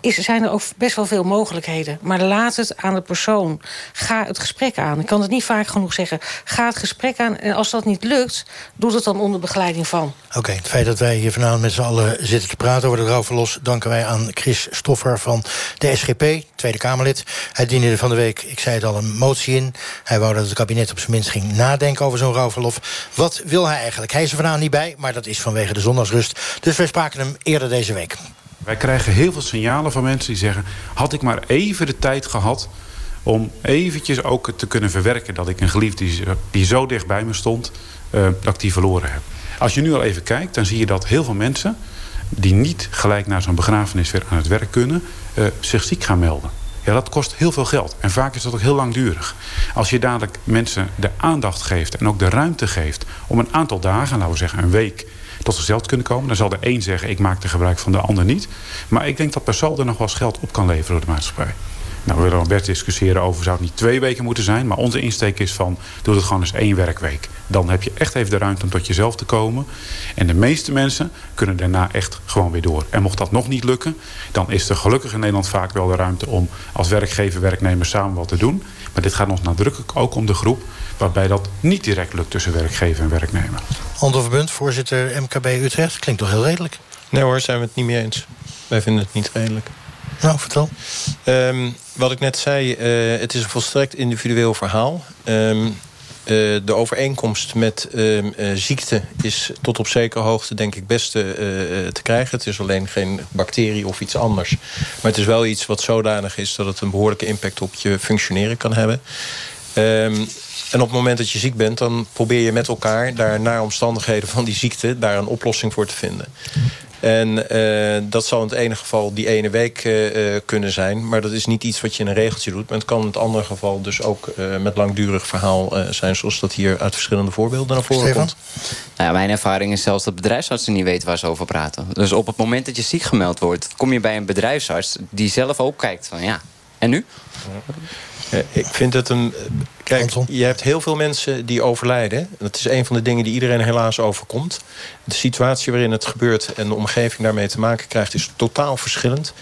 is, zijn er ook best wel veel mogelijkheden. Maar laat het aan de persoon. Ga het gesprek aan. Ik kan het niet vaak genoeg zeggen. Ga het gesprek aan. En als dat niet lukt, doe het dan onder begeleiding van. Oké, het feit dat wij hier vanavond met z'n allen zitten te praten over de rouwverlos... danken wij aan Chris Stoffer van de SGP, Tweede Kamerlid. Hij diende van de week, ik zei het al, een motie in. Hij wou dat het kabinet op zijn minst ging nadenken over zo'n rouwverlof. Wat wil hij eigenlijk? Hij is er vanavond niet bij, maar dat is vanwege de zondagsrust. Dus wij spraken hem eerder deze week. Wij krijgen heel veel signalen van mensen die zeggen... had ik maar even de tijd gehad om eventjes ook te kunnen verwerken... dat ik een geliefde die, zo dicht bij me stond, uh, dat ik die verloren heb. Als je nu al even kijkt, dan zie je dat heel veel mensen... die niet gelijk naar zo'n begrafenis weer aan het werk kunnen... Uh, zich ziek gaan melden. Ja, dat kost heel veel geld. En vaak is dat ook heel langdurig. Als je dadelijk mensen de aandacht geeft en ook de ruimte geeft... om een aantal dagen, laten we zeggen een week tot zichzelf kunnen komen. Dan zal de een zeggen, ik maak er gebruik van de ander niet. Maar ik denk dat per saldo nog wel eens geld op kan leveren door de maatschappij. Nou, we willen best discussiëren over, zou het niet twee weken moeten zijn? Maar onze insteek is van, doe het gewoon eens één werkweek. Dan heb je echt even de ruimte om tot jezelf te komen. En de meeste mensen kunnen daarna echt gewoon weer door. En mocht dat nog niet lukken, dan is er gelukkig in Nederland vaak wel de ruimte... om als werkgever, werknemer samen wat te doen. Maar dit gaat ons nadrukkelijk ook om de groep... waarbij dat niet direct lukt tussen werkgever en werknemer. Anton Verbund, voorzitter MKB Utrecht. Klinkt toch heel redelijk? Nee hoor, zijn we het niet mee eens. Wij vinden het niet redelijk. Nou, vertel. Um, wat ik net zei, uh, het is een volstrekt individueel verhaal. Um, uh, de overeenkomst met uh, ziekte is tot op zekere hoogte denk ik best te krijgen. Het is alleen geen bacterie of iets anders. Maar het is wel iets wat zodanig is dat het een behoorlijke impact op je functioneren kan hebben. Um, en op het moment dat je ziek bent, dan probeer je met elkaar... daar naar omstandigheden van die ziekte, daar een oplossing voor te vinden. En uh, dat zal in het ene geval die ene week uh, kunnen zijn. Maar dat is niet iets wat je in een regeltje doet. Maar het kan in het andere geval dus ook uh, met langdurig verhaal zijn... zoals dat hier uit verschillende voorbeelden naar voren komt. Nou ja, mijn ervaring is zelfs dat bedrijfsartsen niet weten waar ze over praten. Dus op het moment dat je ziek gemeld wordt... kom je bij een bedrijfsarts die zelf ook kijkt van ja, en nu? Ja. Ik vind het een Kijk, je hebt heel veel mensen die overlijden. Dat is een van de dingen die iedereen helaas overkomt. De situatie waarin het gebeurt en de omgeving daarmee te maken krijgt... is totaal verschillend.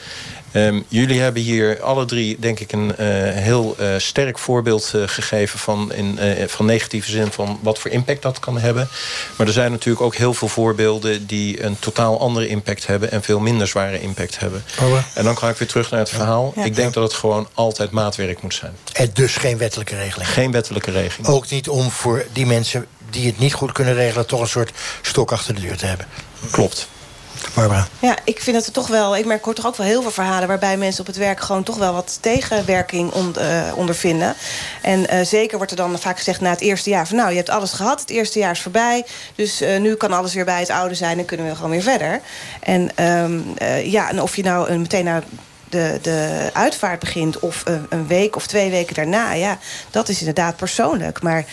Um, jullie hebben hier alle drie, denk ik, een uh, heel uh, sterk voorbeeld uh, gegeven van, in, van negatieve zin van wat voor impact dat kan hebben. Maar er zijn natuurlijk ook heel veel voorbeelden die een totaal andere impact hebben en veel minder zware impact hebben. Oh, en dan ga ik weer terug naar het verhaal. Ja. Ik denk dat het gewoon altijd maatwerk moet zijn. En dus geen wettelijke regeling? Geen wettelijke regeling. Ook niet om voor die mensen die het niet goed kunnen regelen... toch een soort stok achter de deur te hebben? Klopt. Barbara. Ja, ik vind het toch wel. Ik merk hoor toch ook wel heel veel verhalen waarbij mensen op het werk gewoon toch wel wat tegenwerking on, uh, ondervinden. En uh, zeker wordt er dan vaak gezegd na het eerste jaar van nou, je hebt alles gehad, het eerste jaar is voorbij. Dus uh, nu kan alles weer bij het oude zijn en kunnen we gewoon weer verder. En um, ja, en of je nou meteen naar de, de uitvaart begint... of een, een, week of twee weken daarna, ja, dat is inderdaad persoonlijk. Maar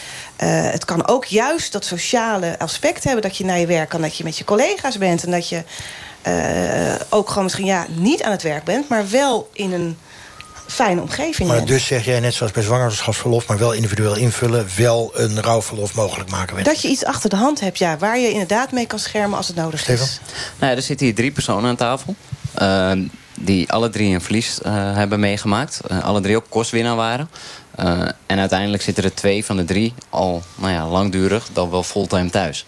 uh, het kan ook juist dat sociale aspect hebben... dat je naar je werk kan, dat je met je collega's bent... en dat je uh, ook gewoon misschien ja, niet aan het werk bent... maar wel in een fijne omgeving Maar bent. dus zeg jij net zoals bij zwangerschapsverlof... maar wel individueel invullen, wel een rouwverlof mogelijk maken. Dat je iets achter de hand hebt, ja, waar je inderdaad mee kan schermen als het nodig Steven? is. Nou ja, er zitten hier drie personen aan tafel. Uh, die alle drie een verlies uh, hebben meegemaakt. Uh, alle drie ook kostwinnaar waren. Uh, en uiteindelijk zitten er twee van de drie al nou ja, langdurig dan wel fulltime thuis.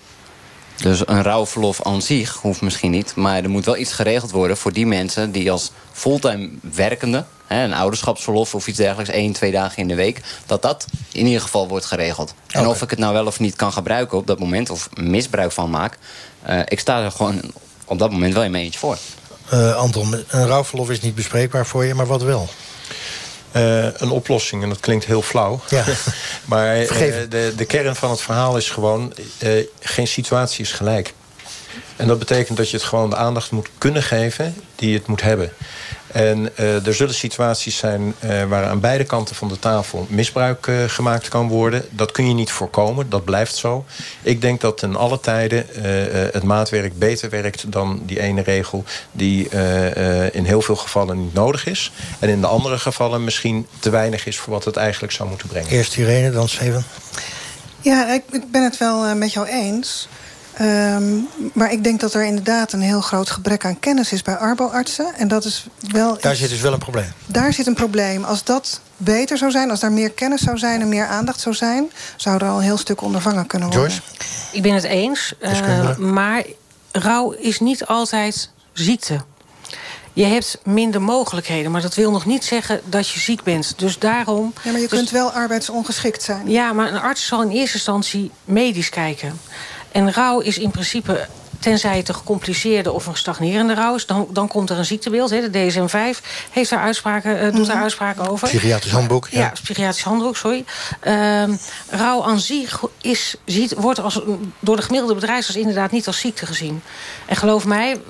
Dus een rouwverlof aan zich hoeft misschien niet. Maar er moet wel iets geregeld worden voor die mensen die als fulltime werkende... Hè, een ouderschapsverlof of iets dergelijks, één, twee dagen in de week... dat dat in ieder geval wordt geregeld. En of ik het nou wel of niet kan gebruiken op dat moment... of misbruik van maak... ik sta er gewoon op dat moment wel in mijn eentje voor. Uh, Anton, een rouwverlof is niet bespreekbaar voor je, maar wat wel? Uh, een oplossing, en dat klinkt heel flauw. Ja. maar uh, de, de kern van het verhaal is gewoon... geen situatie is gelijk. En dat betekent dat je het gewoon de aandacht moet kunnen geven... die het moet hebben. En uh, er zullen situaties zijn uh, waar aan beide kanten van de tafel misbruik uh, gemaakt kan worden. Dat kun je niet voorkomen, dat blijft zo. Ik denk dat in alle tijden het maatwerk beter werkt dan die ene regel... die in heel veel gevallen niet nodig is. En in de andere gevallen misschien te weinig is voor wat het eigenlijk zou moeten brengen. Eerst Irene, dan Steven. Ja, ik, ik ben het wel met jou eens... Um, maar ik denk dat er inderdaad een heel groot gebrek aan kennis is bij arboartsen. En dat is wel. Daar zit dus wel een probleem. Daar zit een probleem. Als dat beter zou zijn, als daar meer kennis zou zijn en meer aandacht zou zijn, zou er al een heel stuk ondervangen kunnen worden. Joyce? Ik ben het eens. Uh, maar rouw is niet altijd ziekte. Je hebt minder mogelijkheden, maar dat wil nog niet zeggen dat je ziek bent. Dus daarom. Ja, maar je dus, kunt wel arbeidsongeschikt zijn. Ja, maar een arts zal in eerste instantie medisch kijken. En rouw is in principe, tenzij het een gecompliceerde of een stagnerende rouw is... dan, dan komt er een ziektebeeld. Hè. De DSM-5 heeft daar uitspraken, uh, doet daar uitspraken over. Psychiatrisch handboek. Ja, ja psychiatrisch handboek, sorry. Uh, rouw aan zich is, ziet, wordt als, door de gemiddelde bedrijfsarts inderdaad niet als ziekte gezien. En geloof mij,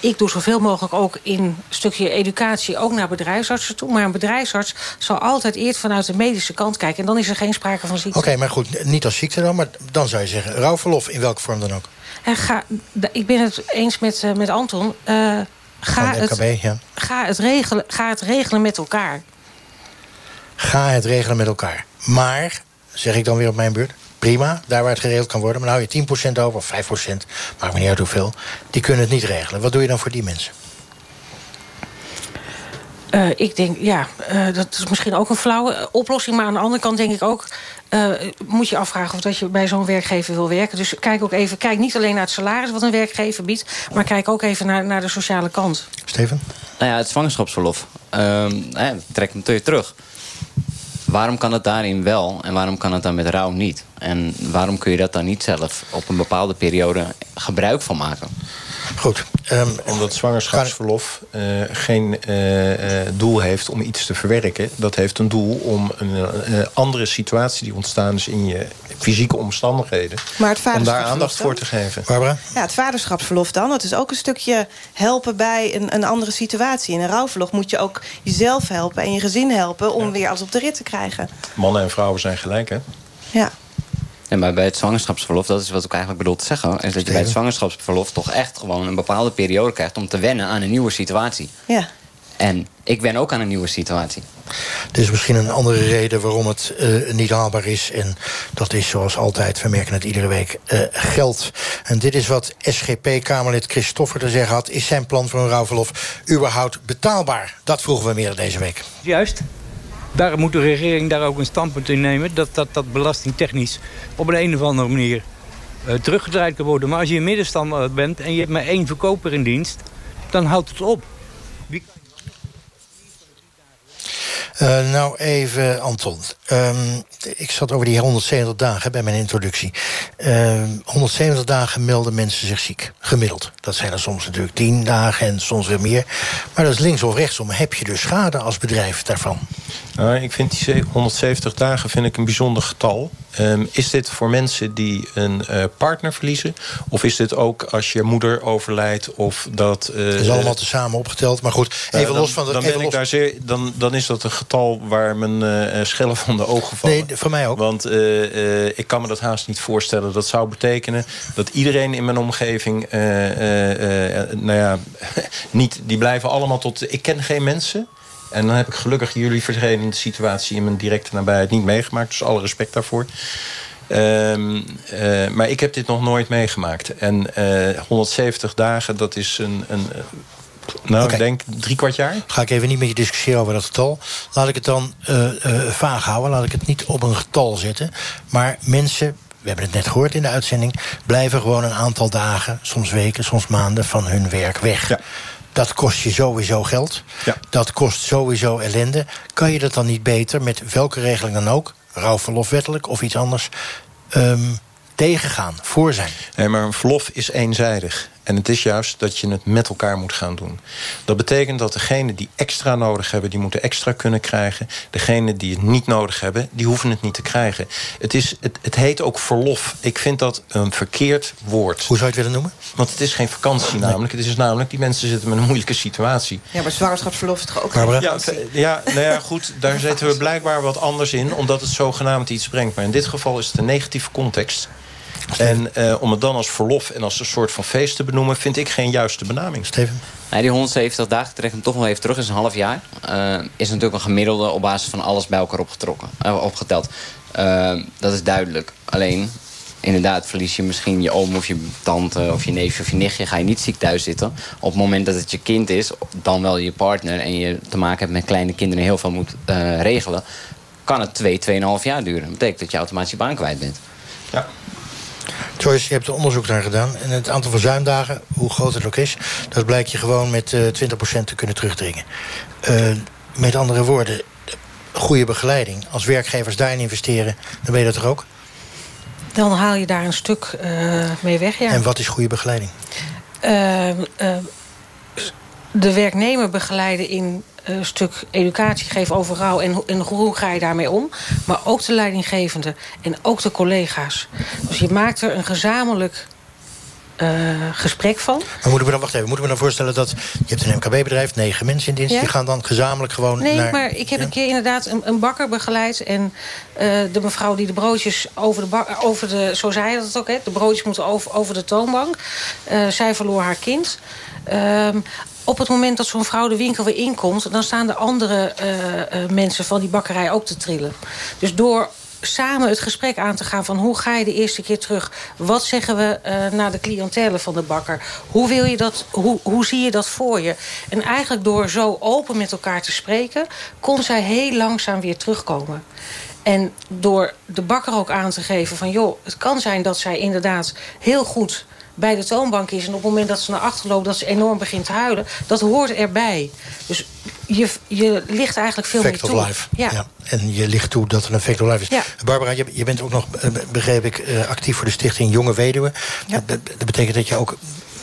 ik doe zoveel mogelijk ook in een stukje educatie... ook naar bedrijfsartsen toe. Maar een bedrijfsarts zal altijd eerst vanuit de medische kant kijken. En dan is er geen sprake van ziekte. Oké, okay, maar goed, niet als ziekte dan. Maar dan zou je zeggen, rouwverlof in welke vorm dan ook. En ga, ik ben het eens met, uh, met Anton. Uh, ga, het, ja. ga, het regelen, ga het regelen met elkaar. Ga het regelen met elkaar. Maar, zeg ik dan weer op mijn beurt... prima, daar waar het geregeld kan worden. Maar nou je 10% over, of 5%, maakt me niet uit hoeveel... die kunnen het niet regelen. Wat doe je dan voor die mensen? Uh, ik denk, ja, uh, dat is misschien ook een flauwe oplossing. Maar aan de andere kant denk ik ook... Uh, moet je afvragen of dat je bij zo'n werkgever wil werken. Dus kijk ook even, kijk niet alleen naar het salaris wat een werkgever biedt... maar kijk ook even naar, naar de sociale kant. Steven? Nou ja, het zwangerschapsverlof. Um, eh, trek hem je terug. Waarom kan het daarin wel en waarom kan het dan met rouw niet? En waarom kun je dat dan niet zelf op een bepaalde periode gebruik van maken? Goed. Um, Omdat zwangerschapsverlof uh, geen uh, uh, doel heeft om iets te verwerken. Dat heeft een doel om een andere situatie die ontstaan is in je fysieke omstandigheden. Maar het om daar aandacht voor te geven. Barbara? Ja, het vaderschapsverlof dan. Dat is ook een stukje helpen bij een, een andere situatie. In een rouwverlof moet je ook jezelf helpen en je gezin helpen om ja. weer alles op de rit te krijgen. Mannen en vrouwen zijn gelijk, hè? Ja. Ja, maar bij het zwangerschapsverlof, dat is wat ik eigenlijk bedoel te zeggen... is dat je bij het zwangerschapsverlof toch echt gewoon een bepaalde periode krijgt... om te wennen aan een nieuwe situatie. Ja. En ik ben ook aan een nieuwe situatie. Er is misschien een andere reden waarom het uh, niet haalbaar is. En dat is zoals altijd, we merken het iedere week, uh, geld. En dit is wat SGP-Kamerlid Christoffer te zeggen had. Is zijn plan voor een rouwverlof überhaupt betaalbaar? Dat vroegen we meer deze week. Juist. Daar moet de regering daar ook een standpunt in nemen... dat dat, dat belastingtechnisch op een, een of andere manier uh, teruggedraaid kan worden. Maar als je een middenstander bent en je hebt maar één verkoper in dienst... dan houdt het op. Wie... Uh, nou, even, Anton. Um, ik zat over die 170 dagen bij mijn introductie. Uh, 170 dagen melden mensen zich ziek, gemiddeld. Dat zijn er soms natuurlijk 10 dagen en soms weer meer. Maar dat is links of rechtsom. Heb je dus schade als bedrijf daarvan? Nou, ik vind die 170 dagen vind ik een bijzonder getal. Um, is dit voor mensen die een uh, partner verliezen? Of is dit ook als je moeder overlijdt? Of dat, uh, het is allemaal tezamen opgeteld. Maar goed, even dan, los van... De, dan, even ben ik daar zeer, dan, dan is dat een getal waar mijn uh, schellen van de ogen vallen. Nee, voor mij ook. Want ik kan me dat haast niet voorstellen. Dat zou betekenen dat iedereen in mijn omgeving... nou ja, niet, die blijven allemaal tot... Ik ken geen mensen... En dan heb ik gelukkig jullie vervelende situatie in mijn directe nabijheid niet meegemaakt. Dus alle respect daarvoor. Um, uh, maar ik heb dit nog nooit meegemaakt. En uh, 170 dagen, dat is een... een nou, okay. ik denk drie kwart jaar. Ga ik even niet met je discussiëren over dat getal. Laat ik het dan uh, vaag houden. Laat ik het niet op een getal zetten. Maar mensen we hebben het net gehoord in de uitzending... blijven gewoon een aantal dagen, soms weken, soms maanden... van hun werk weg. Ja. Dat kost je sowieso geld. Ja. Dat kost sowieso ellende. Kan je dat dan niet beter, met welke regeling dan ook... rouwverlof wettelijk of iets anders... Um, tegengaan, voor zijn? Nee, maar een verlof is eenzijdig. En het is juist dat je het met elkaar moet gaan doen. Dat betekent dat degenen die extra nodig hebben... die moeten extra kunnen krijgen. Degenen die het niet nodig hebben, die hoeven het niet te krijgen. Het, is, het, het heet ook verlof. Ik vind dat een verkeerd woord. Hoe zou je het willen noemen? Want het is geen vakantie namelijk. Het is namelijk, die mensen zitten met een moeilijke situatie. Ja, maar zwangerschapsverlof is toch ook geen ja, ja, nou ja, goed, daar zetten we blijkbaar wat anders in... omdat het zogenaamd iets brengt. Maar in dit geval is het een negatieve context... En uh, om het dan als verlof en als een soort van feest te benoemen... vind ik geen juiste benaming. Steven? Nee, die 170 dagen, trek hem toch nog even terug, is een half jaar. Uh, is natuurlijk een gemiddelde op basis van alles bij elkaar opgetrokken, uh, opgeteld. dat is duidelijk. Alleen, inderdaad, verlies je misschien je oom of je tante... of je neefje of je nichtje, ga je niet ziek thuis zitten. Op het moment dat het je kind is, dan wel je partner... en je te maken hebt met kleine kinderen en heel veel moet regelen... kan het 2, 2,5 jaar duren. Dat betekent dat je automatisch je baan kwijt bent. Ja. Joyce, je hebt er onderzoek naar gedaan. En het aantal verzuimdagen, hoe groot het ook is... dat blijkt je gewoon met uh, 20% te kunnen terugdringen. Uh, met andere woorden, goede begeleiding. Als werkgevers daarin investeren, dan ben je dat toch ook? Dan haal je daar een stuk uh, mee weg, ja. En wat is goede begeleiding? de werknemer begeleiden in een stuk educatie geven over rouw en, en hoe ga je daarmee om. Maar ook de leidinggevende en ook de collega's. Dus je maakt er een gezamenlijk uh, gesprek van. Maar moeten we dan, wacht even, moeten we dan voorstellen dat... je hebt een MKB-bedrijf, negen mensen in dienst... Ja? die gaan dan gezamenlijk gewoon Nee, naar, maar ik heb ja? een keer inderdaad een, een bakker begeleid... en uh, de mevrouw die de broodjes over de, bak, over de... zo zei je dat ook, hè, de broodjes moeten over, over de toonbank. Uh, zij verloor haar kind... Op het moment dat zo'n vrouw de winkel weer inkomt... dan staan de andere uh, uh, mensen van die bakkerij ook te trillen. Dus door samen het gesprek aan te gaan van hoe ga je de eerste keer terug? Wat zeggen we uh, naar de cliëntele van de bakker? Hoe, wil je dat, hoe, hoe zie je dat voor je? En eigenlijk door zo open met elkaar te spreken... kon zij heel langzaam weer terugkomen. En door de bakker ook aan te geven van... joh, het kan zijn dat zij inderdaad heel goed bij de toonbank is... en op het moment dat ze naar achter loopt, dat ze enorm begint te huilen... dat hoort erbij. Dus je, je ligt eigenlijk veel Fact meer toe. of life. Ja. ja. En je ligt toe dat er een fact of life is. Ja. Barbara, je, je bent ook nog, begreep ik, actief voor de stichting Jonge Weduwe. Ja. Dat, dat betekent dat je ook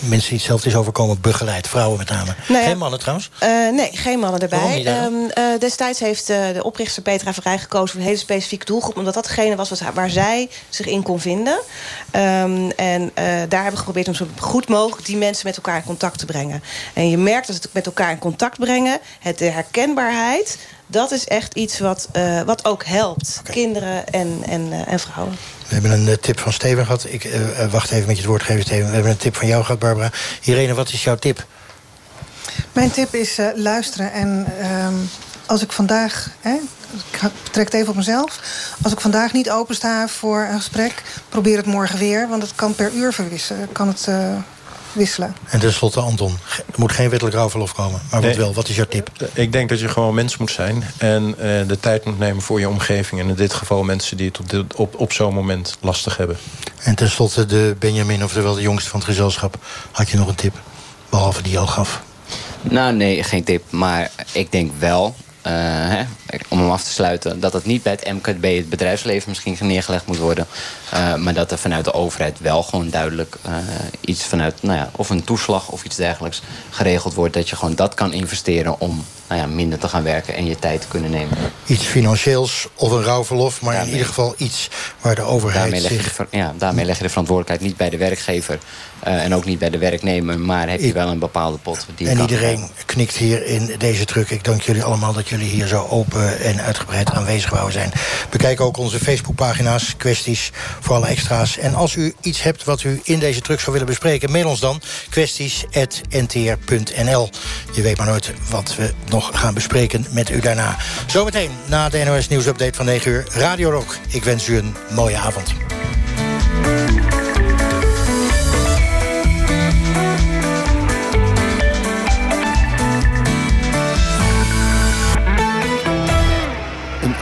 mensen die hetzelfde is overkomen begeleid. Vrouwen met name. Nou ja, geen mannen trouwens? Uh, nee, geen mannen erbij. Um, uh, destijds heeft uh, de oprichter Petra Verrij gekozen voor een hele specifieke doelgroep. Omdat dat degene was waar zij zich in kon vinden. Um, en daar hebben we geprobeerd om zo goed mogelijk die mensen met elkaar in contact te brengen. En je merkt dat het met elkaar in contact brengen, het, de herkenbaarheid dat is echt iets wat, uh, wat ook helpt. Okay. Kinderen en, en, uh, en vrouwen. We hebben een uh, tip van Steven gehad. Ik wacht even met je het woord geven, Steven. We hebben een tip van jou gehad, Barbara. Irene, wat is jouw tip? Mijn tip is uh, luisteren. En ehm, als ik vandaag, hè, ik trek het even op mezelf. Als ik vandaag niet opensta voor een gesprek, probeer het morgen weer. Want het kan per uur verwisselen. Kan het uh, wisselen. En tenslotte, Anton, er moet geen wettelijk rouwverlof komen. Maar wat Nee. wel, wat is jouw tip? Ik denk dat je gewoon mens moet zijn. En eh, de tijd moet nemen voor je omgeving. En in dit geval mensen die het op, dit- op, op zo'n moment lastig hebben. En tenslotte de Benjamin, oftewel de jongste van het gezelschap. Had je nog een tip? Behalve die je al gaf. Nou, nee, geen tip. Maar ik denk wel, eh, hè, om hem af te sluiten... dat het niet bij het MKB, het bedrijfsleven, misschien neergelegd moet worden. eh, maar dat er vanuit de overheid wel gewoon duidelijk eh, iets vanuit... Nou ja, of een toeslag of iets dergelijks geregeld wordt. Dat je gewoon dat kan investeren om nou ja, minder te gaan werken... en je tijd te kunnen nemen. Iets financieels of een rouwverlof, maar in ieder geval iets waar de overheid Daarmee leg, je de, zich... ja, daarmee leg je de verantwoordelijkheid niet bij de werkgever... eh, en ook niet bij de werknemer, maar heb je wel een bepaalde pot. Die En iedereen knikt hier in deze truck. Ik dank jullie allemaal dat jullie hier zo open en uitgebreid aanwezig wouden zijn. Bekijk ook onze Facebookpagina's, kwesties voor alle extra's. En als u iets hebt wat u in deze truck zou willen bespreken... mail ons dan kwesties.ntr.nl. Je weet maar nooit wat we nog gaan bespreken met u daarna. Zometeen na de NOS Nieuwsupdate van 9 uur Radio Rock. Ik wens u een mooie avond.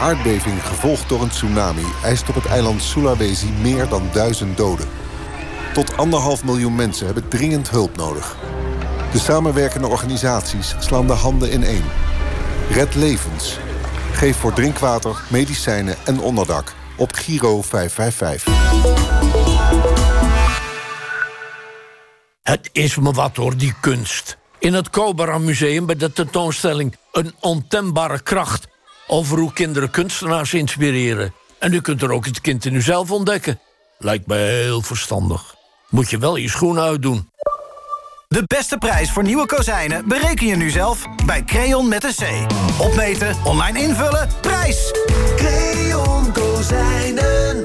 Aardbeving gevolgd door een tsunami eist op het eiland Sulawesi meer dan duizend doden. Tot anderhalf miljoen mensen hebben dringend hulp nodig. De samenwerkende organisaties slaan de handen ineen. Red levens. Geef voor drinkwater, medicijnen en onderdak op Giro 555. Het is me wat hoor, die kunst. In het Cobra Museum bij de tentoonstelling Een ontembare kracht... over hoe kinderen kunstenaars inspireren. En u kunt er ook het kind in uzelf ontdekken. Lijkt me heel verstandig. Moet je wel je schoenen uitdoen. De beste prijs voor nieuwe kozijnen bereken je nu zelf bij Creon met een C. Opmeten, online invullen, prijs! Creon Kozijnen.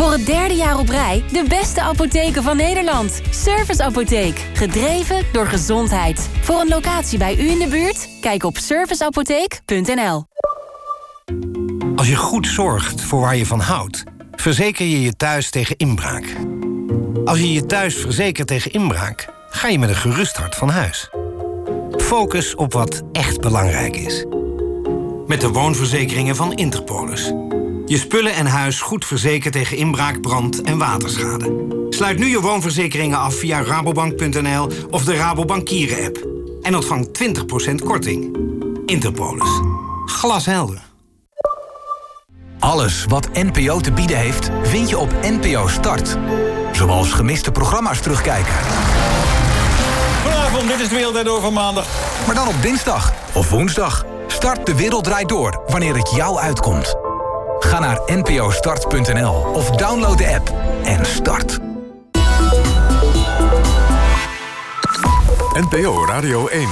Voor het derde jaar op rij de beste apotheken van Nederland. Service Apotheek. Gedreven door gezondheid. Voor een locatie bij u in de buurt? Kijk op serviceapotheek.nl. Als je goed zorgt voor waar je van houdt, verzeker je je thuis tegen inbraak. Als je je thuis verzekert tegen inbraak, ga je met een gerust hart van huis. Focus op wat echt belangrijk is. Met de woonverzekeringen van Interpolis. Je spullen en huis goed verzekerd tegen inbraak, brand en waterschade. Sluit nu je woonverzekeringen af via rabobank.nl of de Rabobank Kieren-app. En ontvang 20% korting. Interpolis. Glashelder. Alles wat NPO te bieden heeft, vind je op NPO Start. Zoals gemiste programma's terugkijken. Goedenavond, dit is de Wereld Door van maandag. Maar dan op dinsdag of woensdag. Start de wereld draait door wanneer het jou uitkomt. Ga naar npostart.nl of download de app en start. NPO Radio 1.